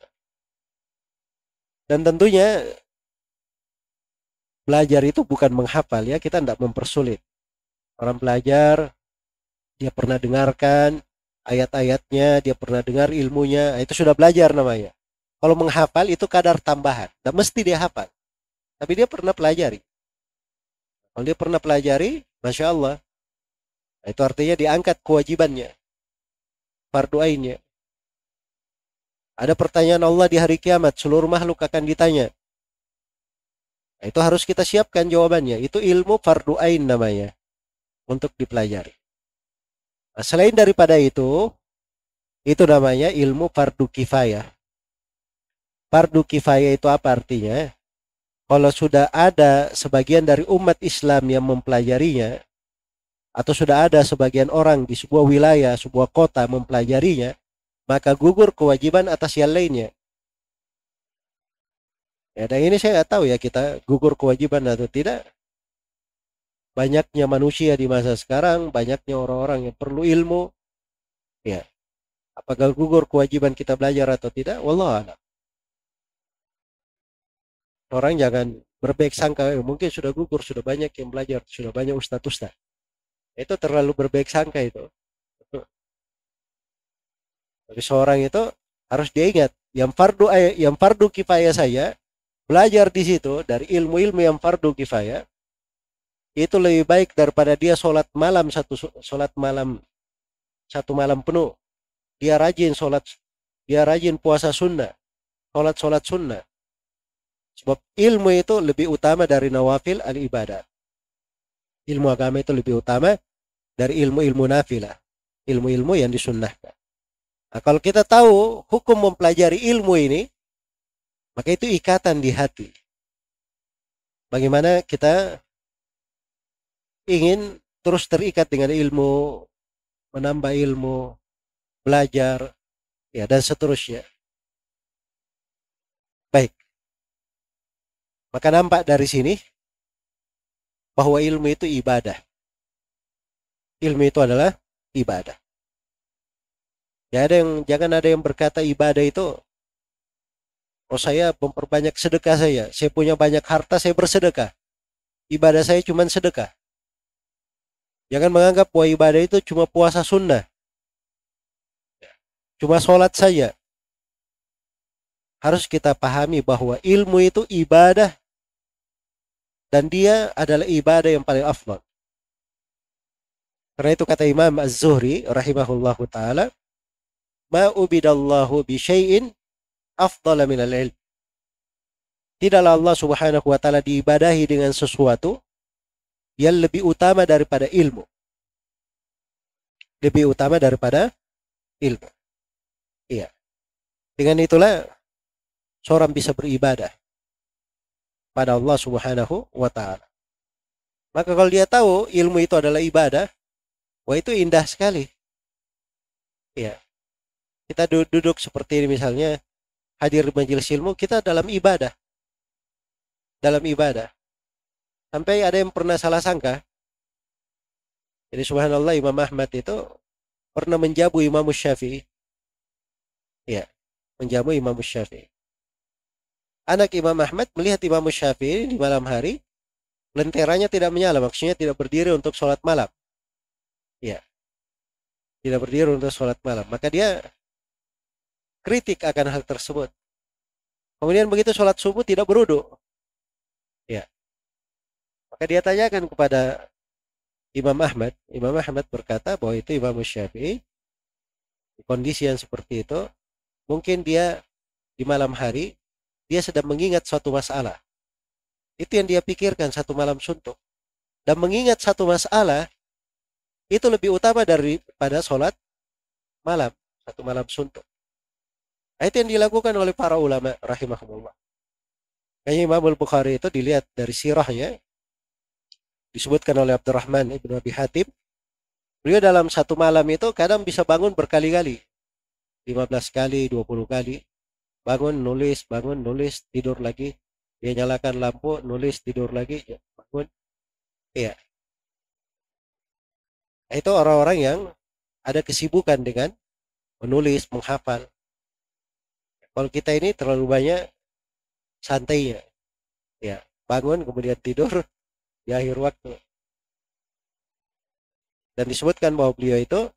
Dan tentunya belajar itu bukan menghafal ya, kita tidak mempersulit. Orang belajar, dia pernah dengarkan ayat-ayatnya, dia pernah dengar ilmunya, itu sudah belajar namanya. Kalau menghafal itu kadar tambahan. Dan mesti dia hafal. Tapi dia pernah pelajari. Kalau dia pernah pelajari, Masya Allah. Itu artinya diangkat kewajibannya. Fardu ainnya. Ada pertanyaan Allah di hari kiamat. Seluruh makhluk akan ditanya. itu harus kita siapkan jawabannya. Itu ilmu fardu ain namanya. Untuk dipelajari. Nah, selain daripada itu, itu namanya ilmu fardu kifayah. Fardu kifayah itu apa artinya? Kalau sudah ada sebagian dari umat Islam yang mempelajarinya, atau sudah ada sebagian orang di sebuah wilayah, sebuah kota mempelajarinya, maka gugur kewajiban atas yang lainnya. Ya, dan ini saya nggak tahu ya kita gugur kewajiban atau tidak. Banyaknya manusia di masa sekarang, banyaknya orang-orang yang perlu ilmu. Ya, apakah gugur kewajiban kita belajar atau tidak? Wallah orang jangan berbaik sangka mungkin sudah gugur sudah banyak yang belajar sudah banyak ustadz ustadz. Itu terlalu berbaik sangka itu. Tapi seorang itu harus diingat yang fardu yang fardu kifayah saya belajar di situ dari ilmu-ilmu yang fardu kifayah itu lebih baik daripada dia sholat malam satu sholat malam satu malam penuh. Dia rajin sholat dia rajin puasa sunnah sholat sholat sunnah Sebab ilmu itu lebih utama dari nawafil al-ibadat. Ilmu agama itu lebih utama dari ilmu-ilmu nafilah. Ilmu-ilmu yang disunnahkan. Nah, kalau kita tahu hukum mempelajari ilmu ini, maka itu ikatan di hati. Bagaimana kita ingin terus terikat dengan ilmu, menambah ilmu, belajar, ya dan seterusnya. Baik. Maka nampak dari sini bahwa ilmu itu ibadah. Ilmu itu adalah ibadah. Ya ada yang jangan ada yang berkata ibadah itu oh saya memperbanyak sedekah saya, saya punya banyak harta saya bersedekah. Ibadah saya cuma sedekah. Jangan menganggap bahwa ibadah itu cuma puasa sunnah. Cuma sholat saja. Harus kita pahami bahwa ilmu itu ibadah dan dia adalah ibadah yang paling afdal. Karena itu kata Imam Az-Zuhri rahimahullah taala, "Ma ubidallahu bi syai'in afdal min al-ilm." Tidaklah Allah Subhanahu wa taala diibadahi dengan sesuatu yang lebih utama daripada ilmu. Lebih utama daripada ilmu. Iya. Dengan itulah seorang bisa beribadah pada Allah Subhanahu wa taala. Maka kalau dia tahu ilmu itu adalah ibadah, wah itu indah sekali. Ya. Kita duduk seperti ini misalnya hadir majelis ilmu, kita dalam ibadah. Dalam ibadah. Sampai ada yang pernah salah sangka. Jadi subhanallah Imam Ahmad itu pernah menjabu Imam Syafi'i. Ya, menjamu Imam Syafi'i anak Imam Ahmad melihat Imam Syafi'i di malam hari, lenteranya tidak menyala, maksudnya tidak berdiri untuk sholat malam. Ya, tidak berdiri untuk sholat malam. Maka dia kritik akan hal tersebut. Kemudian begitu sholat subuh tidak berudu. Ya. Maka dia tanyakan kepada Imam Ahmad. Imam Ahmad berkata bahwa itu Imam Syafi'i di kondisi yang seperti itu mungkin dia di malam hari dia sedang mengingat suatu masalah. Itu yang dia pikirkan satu malam suntuk. Dan mengingat satu masalah itu lebih utama daripada sholat malam satu malam suntuk. Nah, itu yang dilakukan oleh para ulama rahimahumullah. Kayaknya Imam Al-Bukhari itu dilihat dari sirahnya disebutkan oleh Abdurrahman Ibn Abi Hatim. Beliau dalam satu malam itu kadang bisa bangun berkali-kali. 15 kali 20 kali bangun nulis bangun nulis tidur lagi. Dia nyalakan lampu nulis tidur lagi. Ya, bangun. Iya. Itu orang-orang yang ada kesibukan dengan menulis menghafal. Kalau kita ini terlalu banyak santainya ya. Bangun kemudian tidur di akhir waktu. Dan disebutkan bahwa beliau itu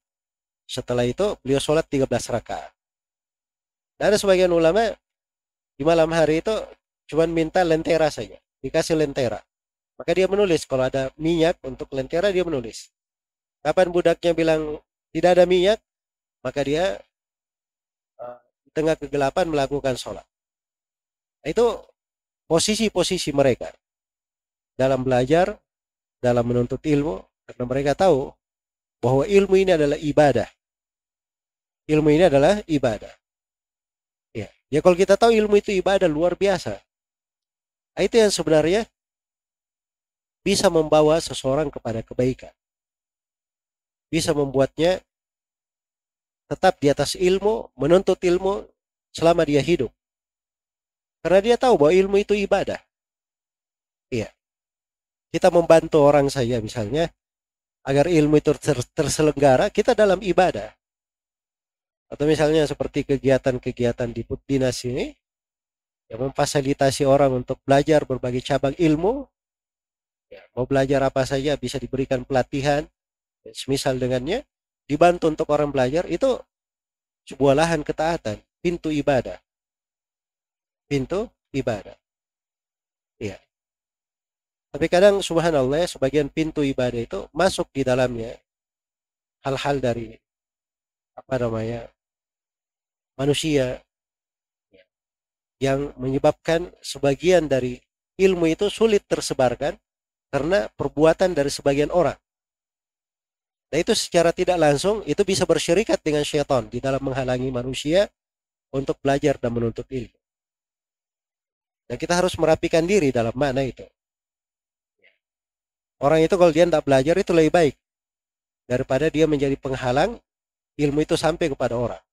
setelah itu beliau sholat 13 rakaat. Dan ada sebagian ulama di malam hari itu cuma minta lentera saja, dikasih lentera. Maka dia menulis kalau ada minyak untuk lentera dia menulis. Kapan budaknya bilang tidak ada minyak, maka dia uh, di tengah kegelapan melakukan sholat. Itu posisi-posisi mereka dalam belajar, dalam menuntut ilmu, karena mereka tahu bahwa ilmu ini adalah ibadah. Ilmu ini adalah ibadah. Ya, kalau kita tahu ilmu itu ibadah luar biasa. Nah, itu yang sebenarnya bisa membawa seseorang kepada kebaikan. Bisa membuatnya tetap di atas ilmu, menuntut ilmu selama dia hidup. Karena dia tahu bahwa ilmu itu ibadah. Iya kita membantu orang saja misalnya agar ilmu itu ter terselenggara kita dalam ibadah atau misalnya seperti kegiatan-kegiatan di dinas ini yang memfasilitasi orang untuk belajar berbagai cabang ilmu. Ya, mau belajar apa saja bisa diberikan pelatihan ya, semisal dengannya dibantu untuk orang belajar itu sebuah lahan ketaatan pintu ibadah. Pintu ibadah. Ya tapi kadang subhanallah sebagian pintu ibadah itu masuk di dalamnya. Hal-hal dari apa namanya manusia yang menyebabkan sebagian dari ilmu itu sulit tersebarkan karena perbuatan dari sebagian orang. Nah itu secara tidak langsung itu bisa bersyirikat dengan syaitan di dalam menghalangi manusia untuk belajar dan menuntut ilmu. Dan kita harus merapikan diri dalam mana itu. Orang itu kalau dia tidak belajar itu lebih baik daripada dia menjadi penghalang ilmu itu sampai kepada orang.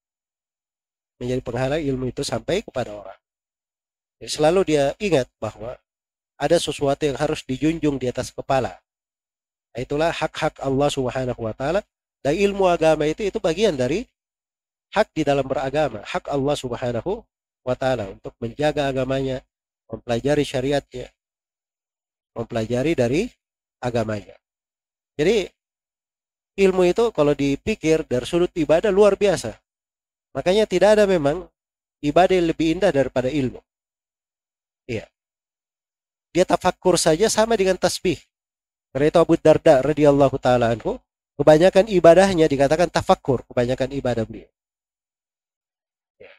Menjadi penghalang ilmu itu sampai kepada orang. Jadi selalu dia ingat bahwa ada sesuatu yang harus dijunjung di atas kepala. Nah, itulah hak-hak Allah Subhanahu wa taala dan ilmu agama itu itu bagian dari hak di dalam beragama, hak Allah Subhanahu wa taala untuk menjaga agamanya, mempelajari syariatnya, mempelajari dari agamanya. Jadi ilmu itu kalau dipikir dari sudut ibadah luar biasa. Makanya tidak ada memang ibadah yang lebih indah daripada ilmu. Iya. Dia tafakur saja sama dengan tasbih. Karena itu Abu Darda radhiyallahu taala anhu, kebanyakan ibadahnya dikatakan tafakur, kebanyakan ibadah beliau. Iya.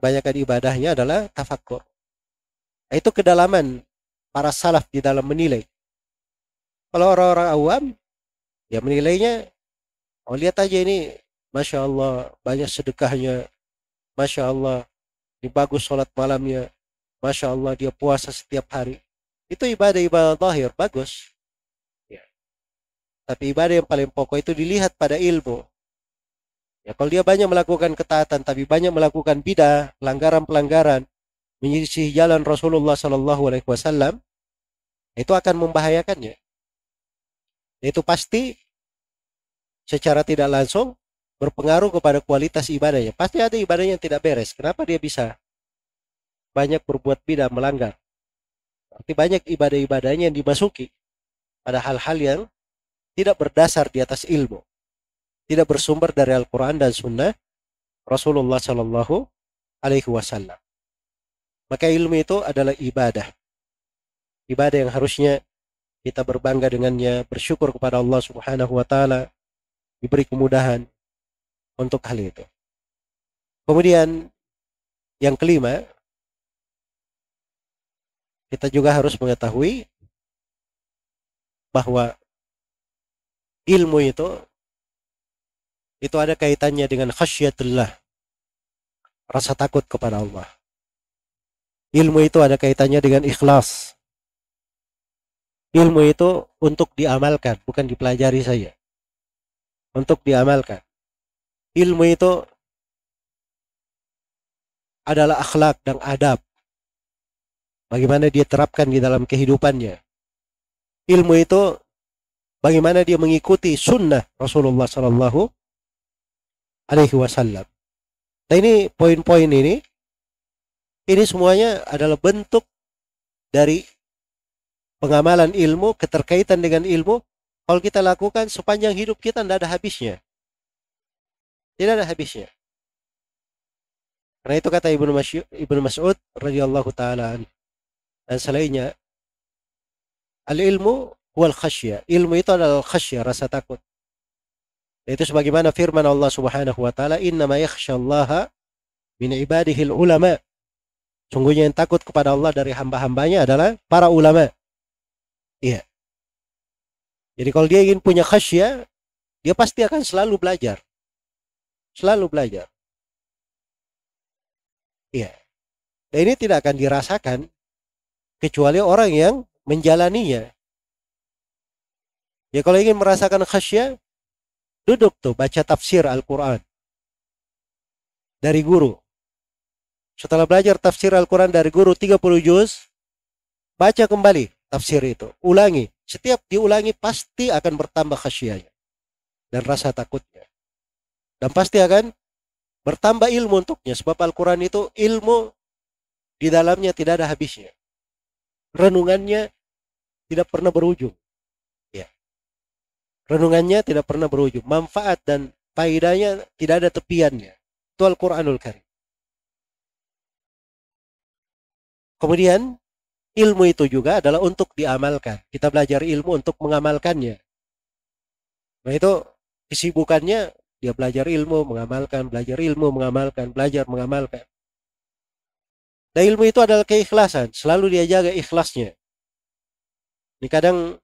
Kebanyakan ibadahnya adalah tafakur. Nah, itu kedalaman para salaf di dalam menilai kalau orang-orang awam, ya menilainya, oh lihat aja ini, Masya Allah, banyak sedekahnya, Masya Allah, ini bagus sholat malamnya, Masya Allah, dia puasa setiap hari. Itu ibadah-ibadah lahir, bagus. Ya. Tapi ibadah yang paling pokok itu dilihat pada ilmu. Ya, kalau dia banyak melakukan ketaatan, tapi banyak melakukan bidah, pelanggaran-pelanggaran, menyisih jalan Rasulullah Sallallahu Alaihi Wasallam, itu akan membahayakannya. Itu pasti secara tidak langsung berpengaruh kepada kualitas ibadahnya. Pasti ada ibadahnya yang tidak beres. Kenapa dia bisa banyak berbuat bidah melanggar? Berarti banyak ibadah-ibadahnya yang dimasuki pada hal-hal yang tidak berdasar di atas ilmu. Tidak bersumber dari Al-Quran dan Sunnah Rasulullah Shallallahu Alaihi Wasallam. Maka ilmu itu adalah ibadah. Ibadah yang harusnya kita berbangga dengannya, bersyukur kepada Allah Subhanahu wa taala, diberi kemudahan untuk hal itu. Kemudian yang kelima, kita juga harus mengetahui bahwa ilmu itu itu ada kaitannya dengan khasyatullah rasa takut kepada Allah. Ilmu itu ada kaitannya dengan ikhlas. Ilmu itu untuk diamalkan bukan dipelajari saja. Untuk diamalkan ilmu itu adalah akhlak dan adab bagaimana dia terapkan di dalam kehidupannya ilmu itu bagaimana dia mengikuti sunnah Rasulullah Sallallahu Alaihi Wasallam. Nah ini poin-poin ini, ini semuanya adalah bentuk dari pengamalan ilmu, keterkaitan dengan ilmu. Kalau kita lakukan sepanjang hidup kita tidak ada habisnya. Tidak ada habisnya. Karena itu kata Ibnu Mas'ud, Ibnu Mas'ud radhiyallahu taala dan selainnya Al-ilmu wal khasya. Ilmu itu adalah khasya, rasa takut. Itu sebagaimana firman Allah Subhanahu wa taala, "Innama yakhsyallaha min ibadihi ulama." Sungguhnya yang takut kepada Allah dari hamba-hambanya adalah para ulama. Iya. Jadi kalau dia ingin punya khasya, dia pasti akan selalu belajar. Selalu belajar. Iya. Dan ini tidak akan dirasakan kecuali orang yang menjalaninya. Ya kalau ingin merasakan khasya, duduk tuh baca tafsir Al-Quran dari guru. Setelah belajar tafsir Al-Quran dari guru 30 juz, baca kembali tafsir itu. Ulangi. Setiap diulangi pasti akan bertambah khasyanya. Dan rasa takutnya. Dan pasti akan bertambah ilmu untuknya. Sebab Al-Quran itu ilmu di dalamnya tidak ada habisnya renungannya tidak pernah berujung. Ya. Renungannya tidak pernah berujung. Manfaat dan faedahnya tidak ada tepiannya. Itu Al-Quranul Karim. Kemudian ilmu itu juga adalah untuk diamalkan. Kita belajar ilmu untuk mengamalkannya. Nah itu kesibukannya dia belajar ilmu, mengamalkan, belajar ilmu, mengamalkan, belajar, mengamalkan. Dan ilmu itu adalah keikhlasan. Selalu dia jaga ikhlasnya. Ini kadang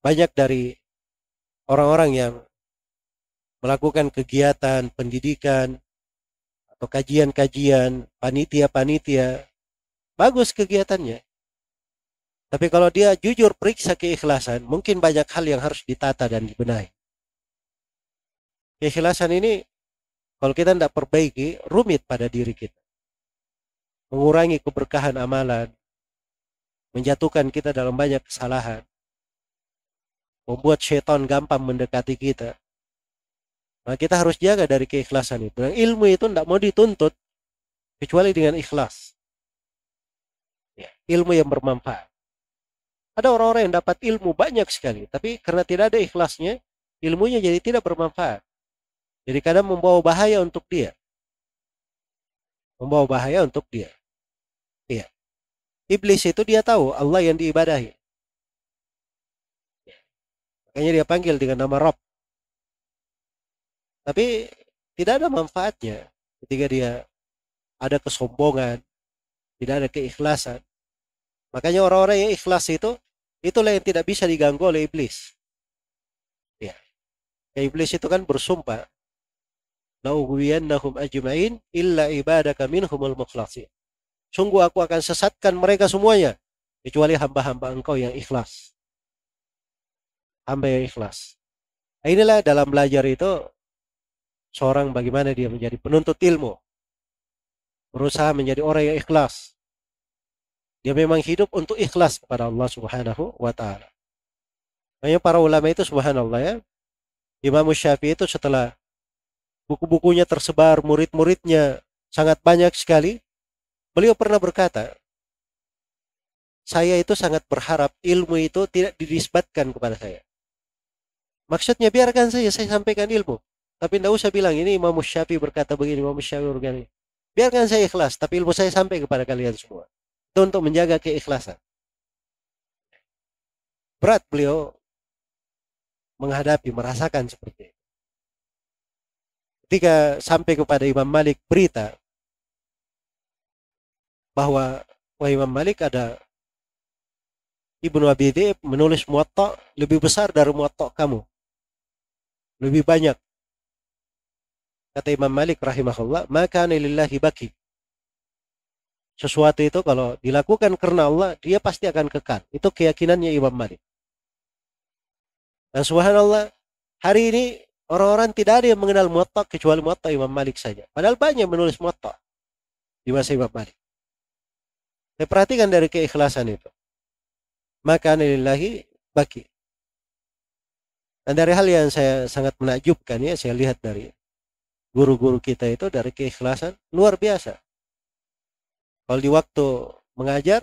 banyak dari orang-orang yang melakukan kegiatan pendidikan atau kajian-kajian, panitia-panitia. Bagus kegiatannya. Tapi kalau dia jujur periksa keikhlasan, mungkin banyak hal yang harus ditata dan dibenahi. Keikhlasan ini, kalau kita tidak perbaiki, rumit pada diri kita mengurangi keberkahan amalan, menjatuhkan kita dalam banyak kesalahan, membuat syaitan gampang mendekati kita. Nah, kita harus jaga dari keikhlasan itu. Dan ilmu itu tidak mau dituntut kecuali dengan ikhlas. Ya, ilmu yang bermanfaat. Ada orang-orang yang dapat ilmu banyak sekali, tapi karena tidak ada ikhlasnya, ilmunya jadi tidak bermanfaat. Jadi kadang membawa bahaya untuk dia. Membawa bahaya untuk dia. Iya. Iblis itu dia tahu Allah yang diibadahi. Makanya dia panggil dengan nama Rob. Tapi tidak ada manfaatnya ketika dia ada kesombongan, tidak ada keikhlasan. Makanya orang-orang yang ikhlas itu, itulah yang tidak bisa diganggu oleh iblis. Ya. ya iblis itu kan bersumpah, "Laughiyannahum ajma'in illa ibadaka minhumul mukhlasin." Sungguh aku akan sesatkan mereka semuanya. Kecuali hamba-hamba engkau yang ikhlas. Hamba yang ikhlas. Nah, inilah dalam belajar itu seorang bagaimana dia menjadi penuntut ilmu. Berusaha menjadi orang yang ikhlas. Dia memang hidup untuk ikhlas kepada Allah Subhanahu wa taala. Makanya para ulama itu subhanallah ya. Imam Syafi'i itu setelah buku-bukunya tersebar, murid-muridnya sangat banyak sekali, Beliau pernah berkata, saya itu sangat berharap ilmu itu tidak dinisbatkan kepada saya. Maksudnya biarkan saja saya sampaikan ilmu. Tapi tidak usah bilang ini Imam Syafi'i berkata begini, Imam Syafi'i berkata. Biarkan saya ikhlas, tapi ilmu saya sampai kepada kalian semua. Itu untuk menjaga keikhlasan. Berat beliau menghadapi, merasakan seperti itu. Ketika sampai kepada Imam Malik berita bahwa wah Imam Malik ada Ibnu Abi Dhib menulis muwatta lebih besar dari muwatta kamu. Lebih banyak. Kata Imam Malik rahimahullah, maka lillahi baki. Sesuatu itu kalau dilakukan karena Allah, dia pasti akan kekal. Itu keyakinannya Imam Malik. Dan subhanallah, hari ini orang-orang tidak ada yang mengenal muwatta kecuali muwatta Imam Malik saja. Padahal banyak menulis muwatta di masa Imam Malik. Saya perhatikan dari keikhlasan itu. Maka lillahi baki. Dan dari hal yang saya sangat menakjubkan ya, saya lihat dari guru-guru kita itu dari keikhlasan luar biasa. Kalau di waktu mengajar,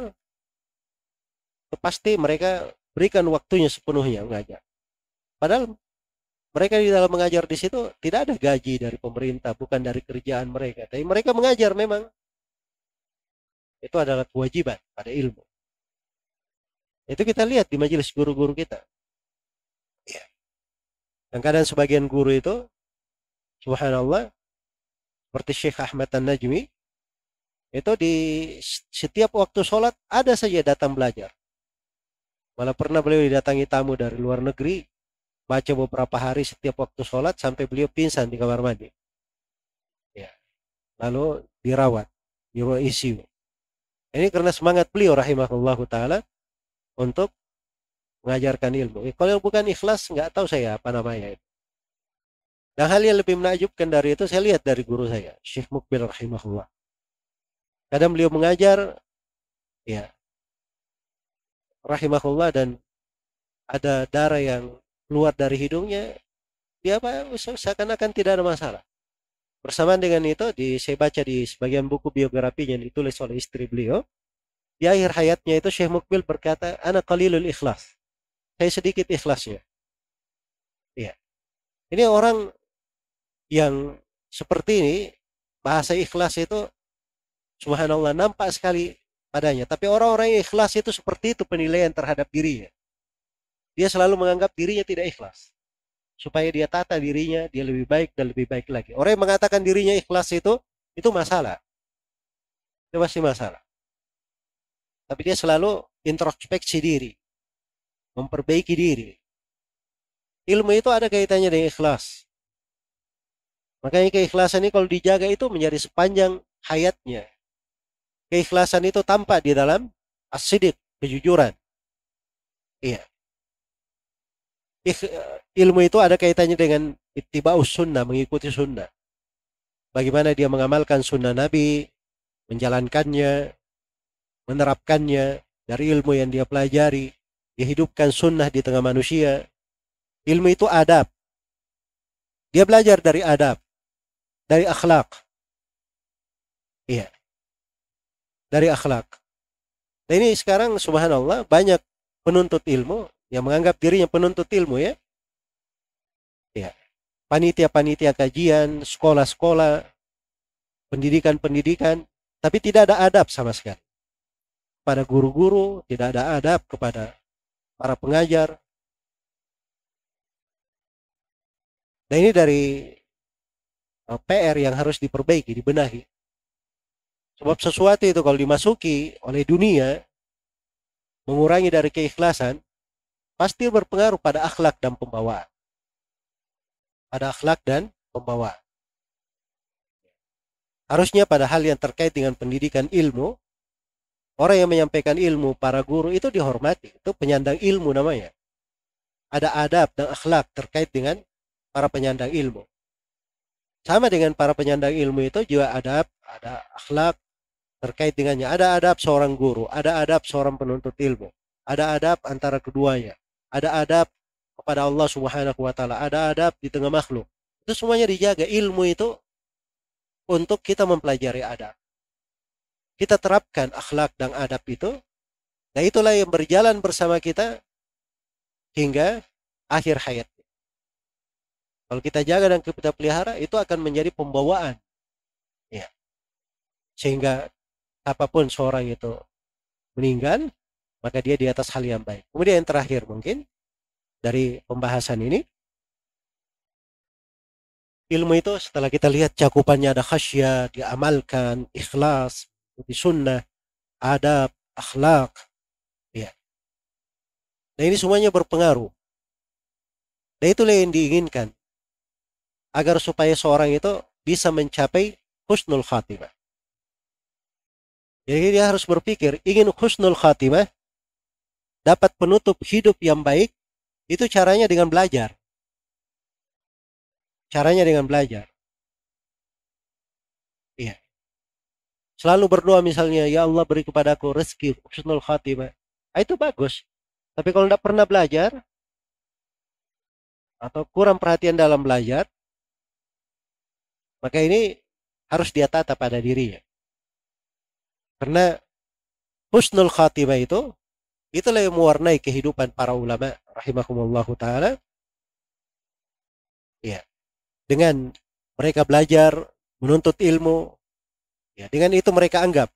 pasti mereka berikan waktunya sepenuhnya mengajar. Padahal mereka di dalam mengajar di situ tidak ada gaji dari pemerintah, bukan dari kerjaan mereka. Tapi mereka mengajar memang itu adalah kewajiban pada ilmu. Itu kita lihat di majelis guru-guru kita. Ya. Dan kadang sebagian guru itu, subhanallah, seperti Syekh Ahmad An-Najmi, itu di setiap waktu sholat ada saja datang belajar. Malah pernah beliau didatangi tamu dari luar negeri, baca beberapa hari setiap waktu sholat sampai beliau pingsan di kamar mandi. Ya. Lalu dirawat di ruang ICU. Ini karena semangat beliau rahimahullah taala untuk mengajarkan ilmu. Kalau bukan ikhlas nggak tahu saya apa namanya itu. Dan hal yang lebih menakjubkan dari itu saya lihat dari guru saya, Syekh Mukbil rahimahullah. Kadang beliau mengajar ya rahimahullah dan ada darah yang keluar dari hidungnya dia apa seakan-akan tidak ada masalah. Bersamaan dengan itu, di, saya baca di sebagian buku biografi yang ditulis oleh istri beliau, di akhir hayatnya itu Syekh Mukbil berkata, anak qalilul ikhlas. Saya sedikit ikhlasnya. Iya. Ini orang yang seperti ini, bahasa ikhlas itu, subhanallah, nampak sekali padanya. Tapi orang-orang yang ikhlas itu seperti itu penilaian terhadap dirinya. Dia selalu menganggap dirinya tidak ikhlas supaya dia tata dirinya dia lebih baik dan lebih baik lagi. Orang yang mengatakan dirinya ikhlas itu itu masalah. Itu pasti masalah. Tapi dia selalu introspeksi diri, memperbaiki diri. Ilmu itu ada kaitannya dengan ikhlas. Makanya keikhlasan ini kalau dijaga itu menjadi sepanjang hayatnya. Keikhlasan itu tampak di dalam asidik, kejujuran. Iya ilmu itu ada kaitannya dengan ittiba'us sunnah, mengikuti sunnah. Bagaimana dia mengamalkan sunnah Nabi, menjalankannya, menerapkannya dari ilmu yang dia pelajari, dia hidupkan sunnah di tengah manusia. Ilmu itu adab. Dia belajar dari adab, dari akhlak. Iya. Dari akhlak. Nah ini sekarang subhanallah banyak penuntut ilmu yang menganggap dirinya penuntut ilmu ya. Ya. Panitia-panitia kajian, sekolah-sekolah, pendidikan-pendidikan, tapi tidak ada adab sama sekali. Pada guru-guru tidak ada adab kepada para pengajar. Nah ini dari uh, PR yang harus diperbaiki, dibenahi. Sebab sesuatu itu kalau dimasuki oleh dunia, mengurangi dari keikhlasan, pasti berpengaruh pada akhlak dan pembawaan. Pada akhlak dan pembawaan. Harusnya pada hal yang terkait dengan pendidikan ilmu, orang yang menyampaikan ilmu, para guru itu dihormati. Itu penyandang ilmu namanya. Ada adab dan akhlak terkait dengan para penyandang ilmu. Sama dengan para penyandang ilmu itu juga adab, ada akhlak terkait dengannya. Ada adab seorang guru, ada adab seorang penuntut ilmu, ada adab antara keduanya ada adab kepada Allah Subhanahu wa taala, ada adab di tengah makhluk. Itu semuanya dijaga. Ilmu itu untuk kita mempelajari adab. Kita terapkan akhlak dan adab itu. Nah itulah yang berjalan bersama kita hingga akhir hayat. Kalau kita jaga dan kita pelihara, itu akan menjadi pembawaan. Ya. Sehingga apa pun seorang itu meninggal, maka dia di atas hal yang baik. Kemudian yang terakhir mungkin dari pembahasan ini ilmu itu setelah kita lihat cakupannya ada khasyah, diamalkan, ikhlas, di sunnah, adab, akhlak. Ya. Nah ini semuanya berpengaruh. Dan itulah yang diinginkan. Agar supaya seorang itu bisa mencapai husnul khatimah. Jadi dia harus berpikir, ingin husnul khatimah, dapat penutup hidup yang baik, itu caranya dengan belajar. Caranya dengan belajar. Iya. Selalu berdoa misalnya, ya Allah beri kepadaku rezeki husnul khatimah. Ah, itu bagus. Tapi kalau tidak pernah belajar, atau kurang perhatian dalam belajar, maka ini harus dia tata pada dirinya. Karena husnul khatimah itu itulah yang mewarnai kehidupan para ulama rahimahumullahu taala. Ya. Dengan mereka belajar, menuntut ilmu, ya, dengan itu mereka anggap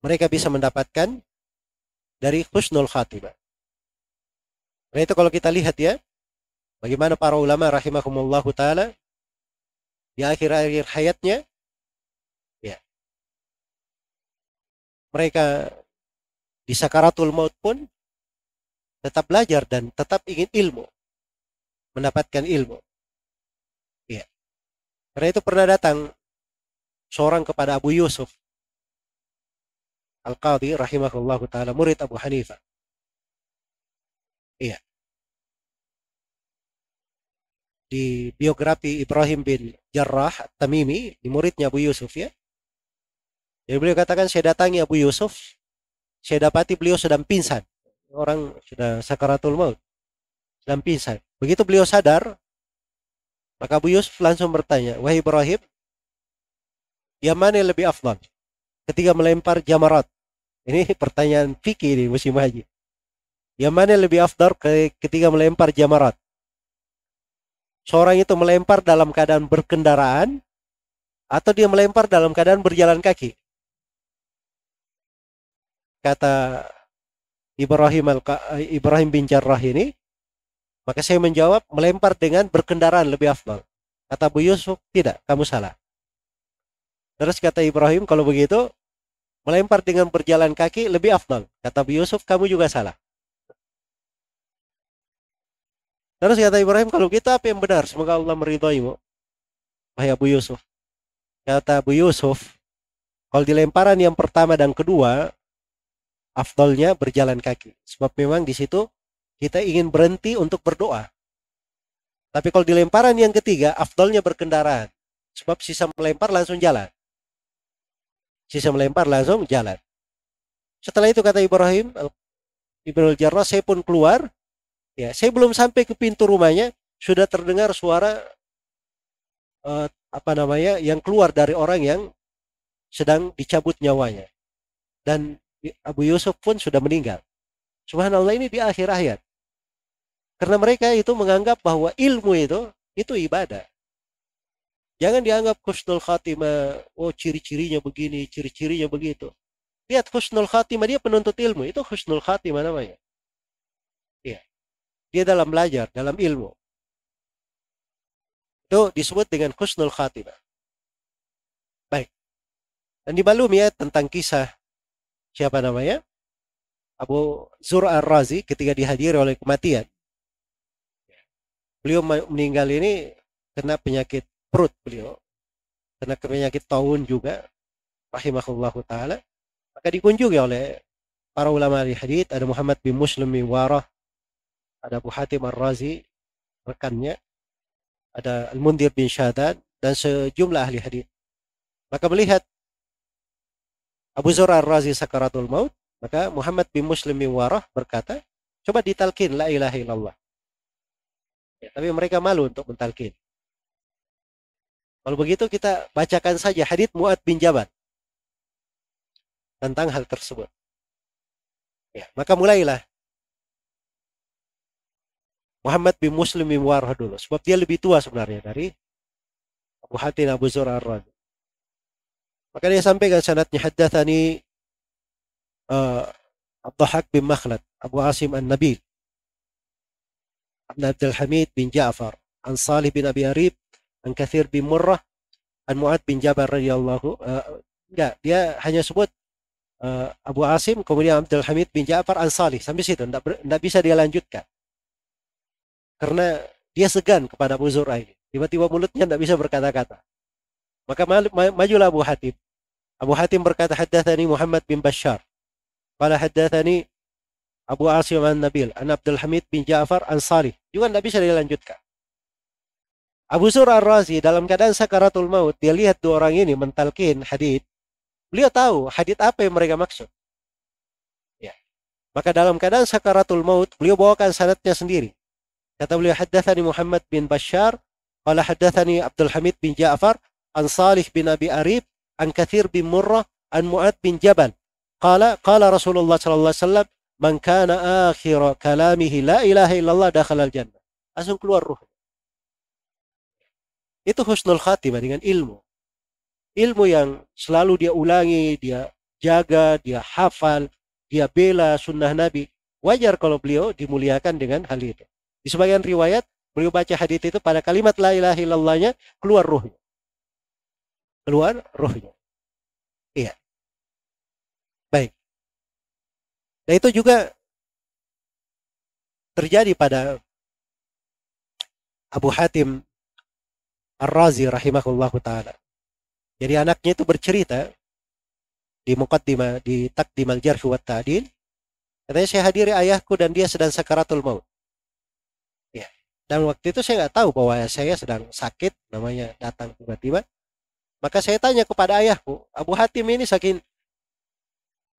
mereka bisa mendapatkan dari husnul khatimah. Nah itu kalau kita lihat ya, bagaimana para ulama rahimahumullahu taala di akhir-akhir hayatnya mereka di sakaratul maut pun tetap belajar dan tetap ingin ilmu. Mendapatkan ilmu. Iya. Karena itu pernah datang seorang kepada Abu Yusuf Al-Qadhi rahimahullahu taala murid Abu Hanifah. Iya. Di biografi Ibrahim bin Jarrah Tamimi, di muridnya Abu Yusuf ya. Jadi beliau katakan saya datangi Abu Yusuf, saya dapati beliau sedang pingsan. Orang sudah sakaratul maut. Sedang pingsan. Begitu beliau sadar, maka Abu Yusuf langsung bertanya, Wahai Ibrahim, yang mana yang lebih afdal? Ketika melempar jamarat. Ini pertanyaan fikih di musim haji. Yang mana yang lebih afdal ketika melempar jamarat? Seorang itu melempar dalam keadaan berkendaraan atau dia melempar dalam keadaan berjalan kaki? Kata Ibrahim Al Ibrahim bin Jarrah ini, maka saya menjawab melempar dengan berkendaraan lebih afdal. Kata Bu Yusuf, tidak, kamu salah. Terus kata Ibrahim, kalau begitu, melempar dengan berjalan kaki lebih afdal. Kata Bu Yusuf, kamu juga salah. Terus kata Ibrahim, kalau kita apa yang benar? Semoga Allah meridhoimu. Wahai Abu Yusuf. Kata Bu Yusuf, kalau dilemparan yang pertama dan kedua, afdolnya berjalan kaki. Sebab memang di situ kita ingin berhenti untuk berdoa. Tapi kalau di lemparan yang ketiga, afdolnya berkendaraan. Sebab sisa melempar langsung jalan. Sisa melempar langsung jalan. Setelah itu kata Ibrahim, Ibnu Jarrah, saya pun keluar. Ya, saya belum sampai ke pintu rumahnya, sudah terdengar suara uh, apa namanya yang keluar dari orang yang sedang dicabut nyawanya. Dan Abu Yusuf pun sudah meninggal. Subhanallah ini di akhir ayat. Karena mereka itu menganggap bahwa ilmu itu itu ibadah. Jangan dianggap husnul khatimah, oh ciri-cirinya begini, ciri-cirinya begitu. Lihat husnul khatimah, dia penuntut ilmu, itu husnul khatimah namanya. Iya. Dia dalam belajar, dalam ilmu. Itu disebut dengan husnul khatimah. Baik. Dan dimaklumi ya tentang kisah siapa namanya? Abu Zur Ar-Razi ketika dihadiri oleh kematian. Beliau meninggal ini kena penyakit perut beliau. Kena penyakit tahun juga. Rahimahullah ta'ala. Maka dikunjungi oleh para ulama di hadith. Ada Muhammad bin Muslim bin Warah. Ada Abu Hatim Ar-Razi. Rekannya. Ada Al-Mundir bin Syadad. Dan sejumlah ahli hadith. Maka melihat Abu Zur Ar-Razi sakaratul maut, maka Muhammad bin Muslim bin Warah berkata, coba ditalkin la ilaha illallah. Ya, tapi mereka malu untuk mentalkin. Kalau begitu kita bacakan saja hadith Mu'ad bin Jabal tentang hal tersebut. Ya, maka mulailah Muhammad bin Muslim bin Warah dulu. Sebab dia lebih tua sebenarnya dari Abu Hatim Abu Zur Ar-Razi. Maka dia sampaikan sanatnya haddathani uh, Abdahak bin Makhlad, Abu Asim An-Nabil, Abn Abdul Hamid bin Ja'far, An Salih bin Abi Arib, an Kathir bin Murrah an Mu'ad bin Jabal radhiyallahu uh, enggak dia hanya sebut uh, Abu Asim kemudian Abdul Hamid bin Ja'far an Salih sampai situ enggak, enggak bisa dia lanjutkan. Karena dia segan kepada Abu Zur'ah ini. Tiba-tiba mulutnya enggak bisa berkata-kata maka majulah Abu Hatim Abu Hatim berkata haddatsani Muhammad bin Bashar qala haddatsani Abu Asim an Nabil, an Abdul Hamid bin Ja'far an Salih. Juga tidak bisa dilanjutkan. Abu Sur ar-Razi dalam keadaan sakaratul maut, dia lihat dua orang ini mentalkin hadith. Beliau tahu hadith apa yang mereka maksud. Ya. Maka dalam keadaan sakaratul maut, beliau bawakan sanatnya sendiri. Kata beliau, haddathani Muhammad bin Bashar, qala haddathani Abdul Hamid bin Ja'far, an Salih bin Abi Arib, an Kathir bin Murrah, an Mu'ad bin Jabal. Qala, qala Rasulullah sallallahu alaihi wasallam, man kana akhir kalamihi la ilaha illallah dakhala al jannah. Langsung keluar ruh. Itu husnul khatimah dengan ilmu. Ilmu yang selalu dia ulangi, dia jaga, dia hafal, dia bela sunnah Nabi. Wajar kalau beliau dimuliakan dengan hal itu. Di sebagian riwayat, beliau baca hadits itu pada kalimat la ilaha illallahnya, keluar ruhnya. Keluar ruhnya. Iya. Baik. Dan itu juga terjadi pada Abu Hatim Ar-Razi rahimahullahu taala. Jadi anaknya itu bercerita di muqaddimah di takdim al-jarh wa ta'dil katanya saya hadiri ayahku dan dia sedang sakaratul maut. Ya. Dan waktu itu saya nggak tahu bahwa saya sedang sakit namanya datang tiba-tiba. Maka saya tanya kepada ayahku, Abu Hatim ini saking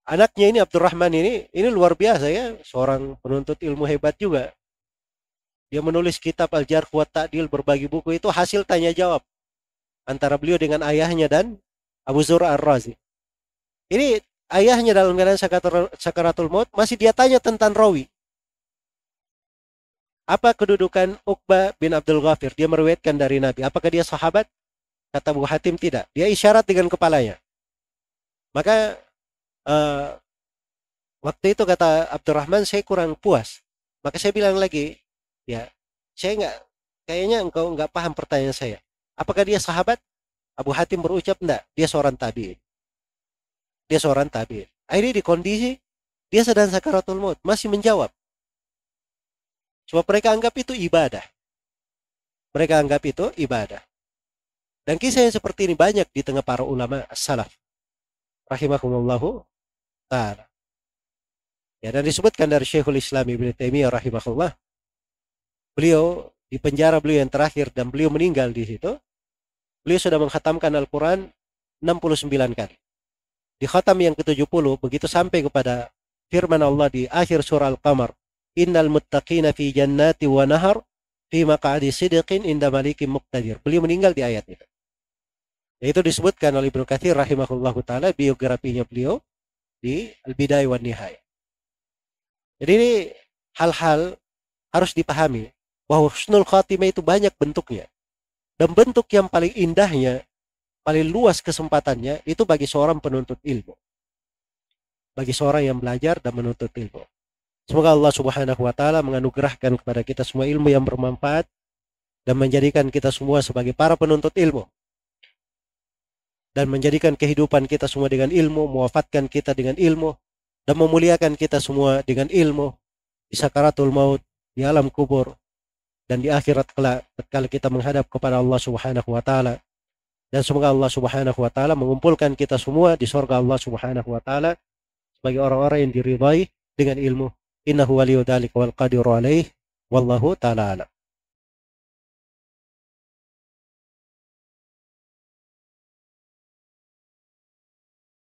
anaknya ini Abdurrahman ini ini luar biasa ya seorang penuntut ilmu hebat juga. Dia menulis kitab Al-Jarh wa Ta'dil berbagi buku itu hasil tanya jawab antara beliau dengan ayahnya dan Abu Zura Ar-Razi. Ini ayahnya dalam keadaan sakaratul maut masih dia tanya tentang rawi. Apa kedudukan Uqbah bin Abdul Ghafir? Dia meriwayatkan dari Nabi. Apakah dia sahabat kata Abu Hatim tidak. Dia isyarat dengan kepalanya. Maka uh, waktu itu kata Abdurrahman saya kurang puas. Maka saya bilang lagi ya saya nggak kayaknya engkau nggak paham pertanyaan saya. Apakah dia sahabat? Abu Hatim berucap enggak dia seorang tabiin. Dia seorang tabiin. Akhirnya di kondisi dia sedang sakaratul maut masih menjawab. Sebab mereka anggap itu ibadah. Mereka anggap itu ibadah dan kisah yang seperti ini banyak di tengah para ulama salaf rahimahumullahu taala. Ya dan disebutkan dari Syekhul Islam Ibnu Taimiyah rahimahullah. Beliau di penjara beliau yang terakhir dan beliau meninggal di situ. Beliau sudah menghatamkan Al-Qur'an 69 kali. Di khatam yang ke-70 begitu sampai kepada firman Allah di akhir surah Al-Qamar, "Innal muttaqina fi jannati wa nahar fi maq'adi sidqin inda malikin muqtadir." Beliau meninggal di ayat itu. Itu disebutkan oleh Ibnu Katsir rahimahullahu taala biografinya beliau di Al-Bidayah wa. Jadi ini hal-hal harus dipahami bahwa husnul khatimah itu banyak bentuknya. Dan bentuk yang paling indahnya, paling luas kesempatannya itu bagi seorang penuntut ilmu. Bagi seorang yang belajar dan menuntut ilmu. Semoga Allah Subhanahu wa taala menganugerahkan kepada kita semua ilmu yang bermanfaat dan menjadikan kita semua sebagai para penuntut ilmu dan menjadikan kehidupan kita semua dengan ilmu, mewafatkan kita dengan ilmu, dan memuliakan kita semua dengan ilmu di sakaratul maut, di alam kubur, dan di akhirat kelak ketika kita menghadap kepada Allah Subhanahu wa taala. Dan semoga Allah Subhanahu wa taala mengumpulkan kita semua di surga Allah Subhanahu wa taala sebagai orang-orang yang diridhai dengan ilmu. Innahu waliyyu dzalika wal qadiru alaih. Wallahu taala alam.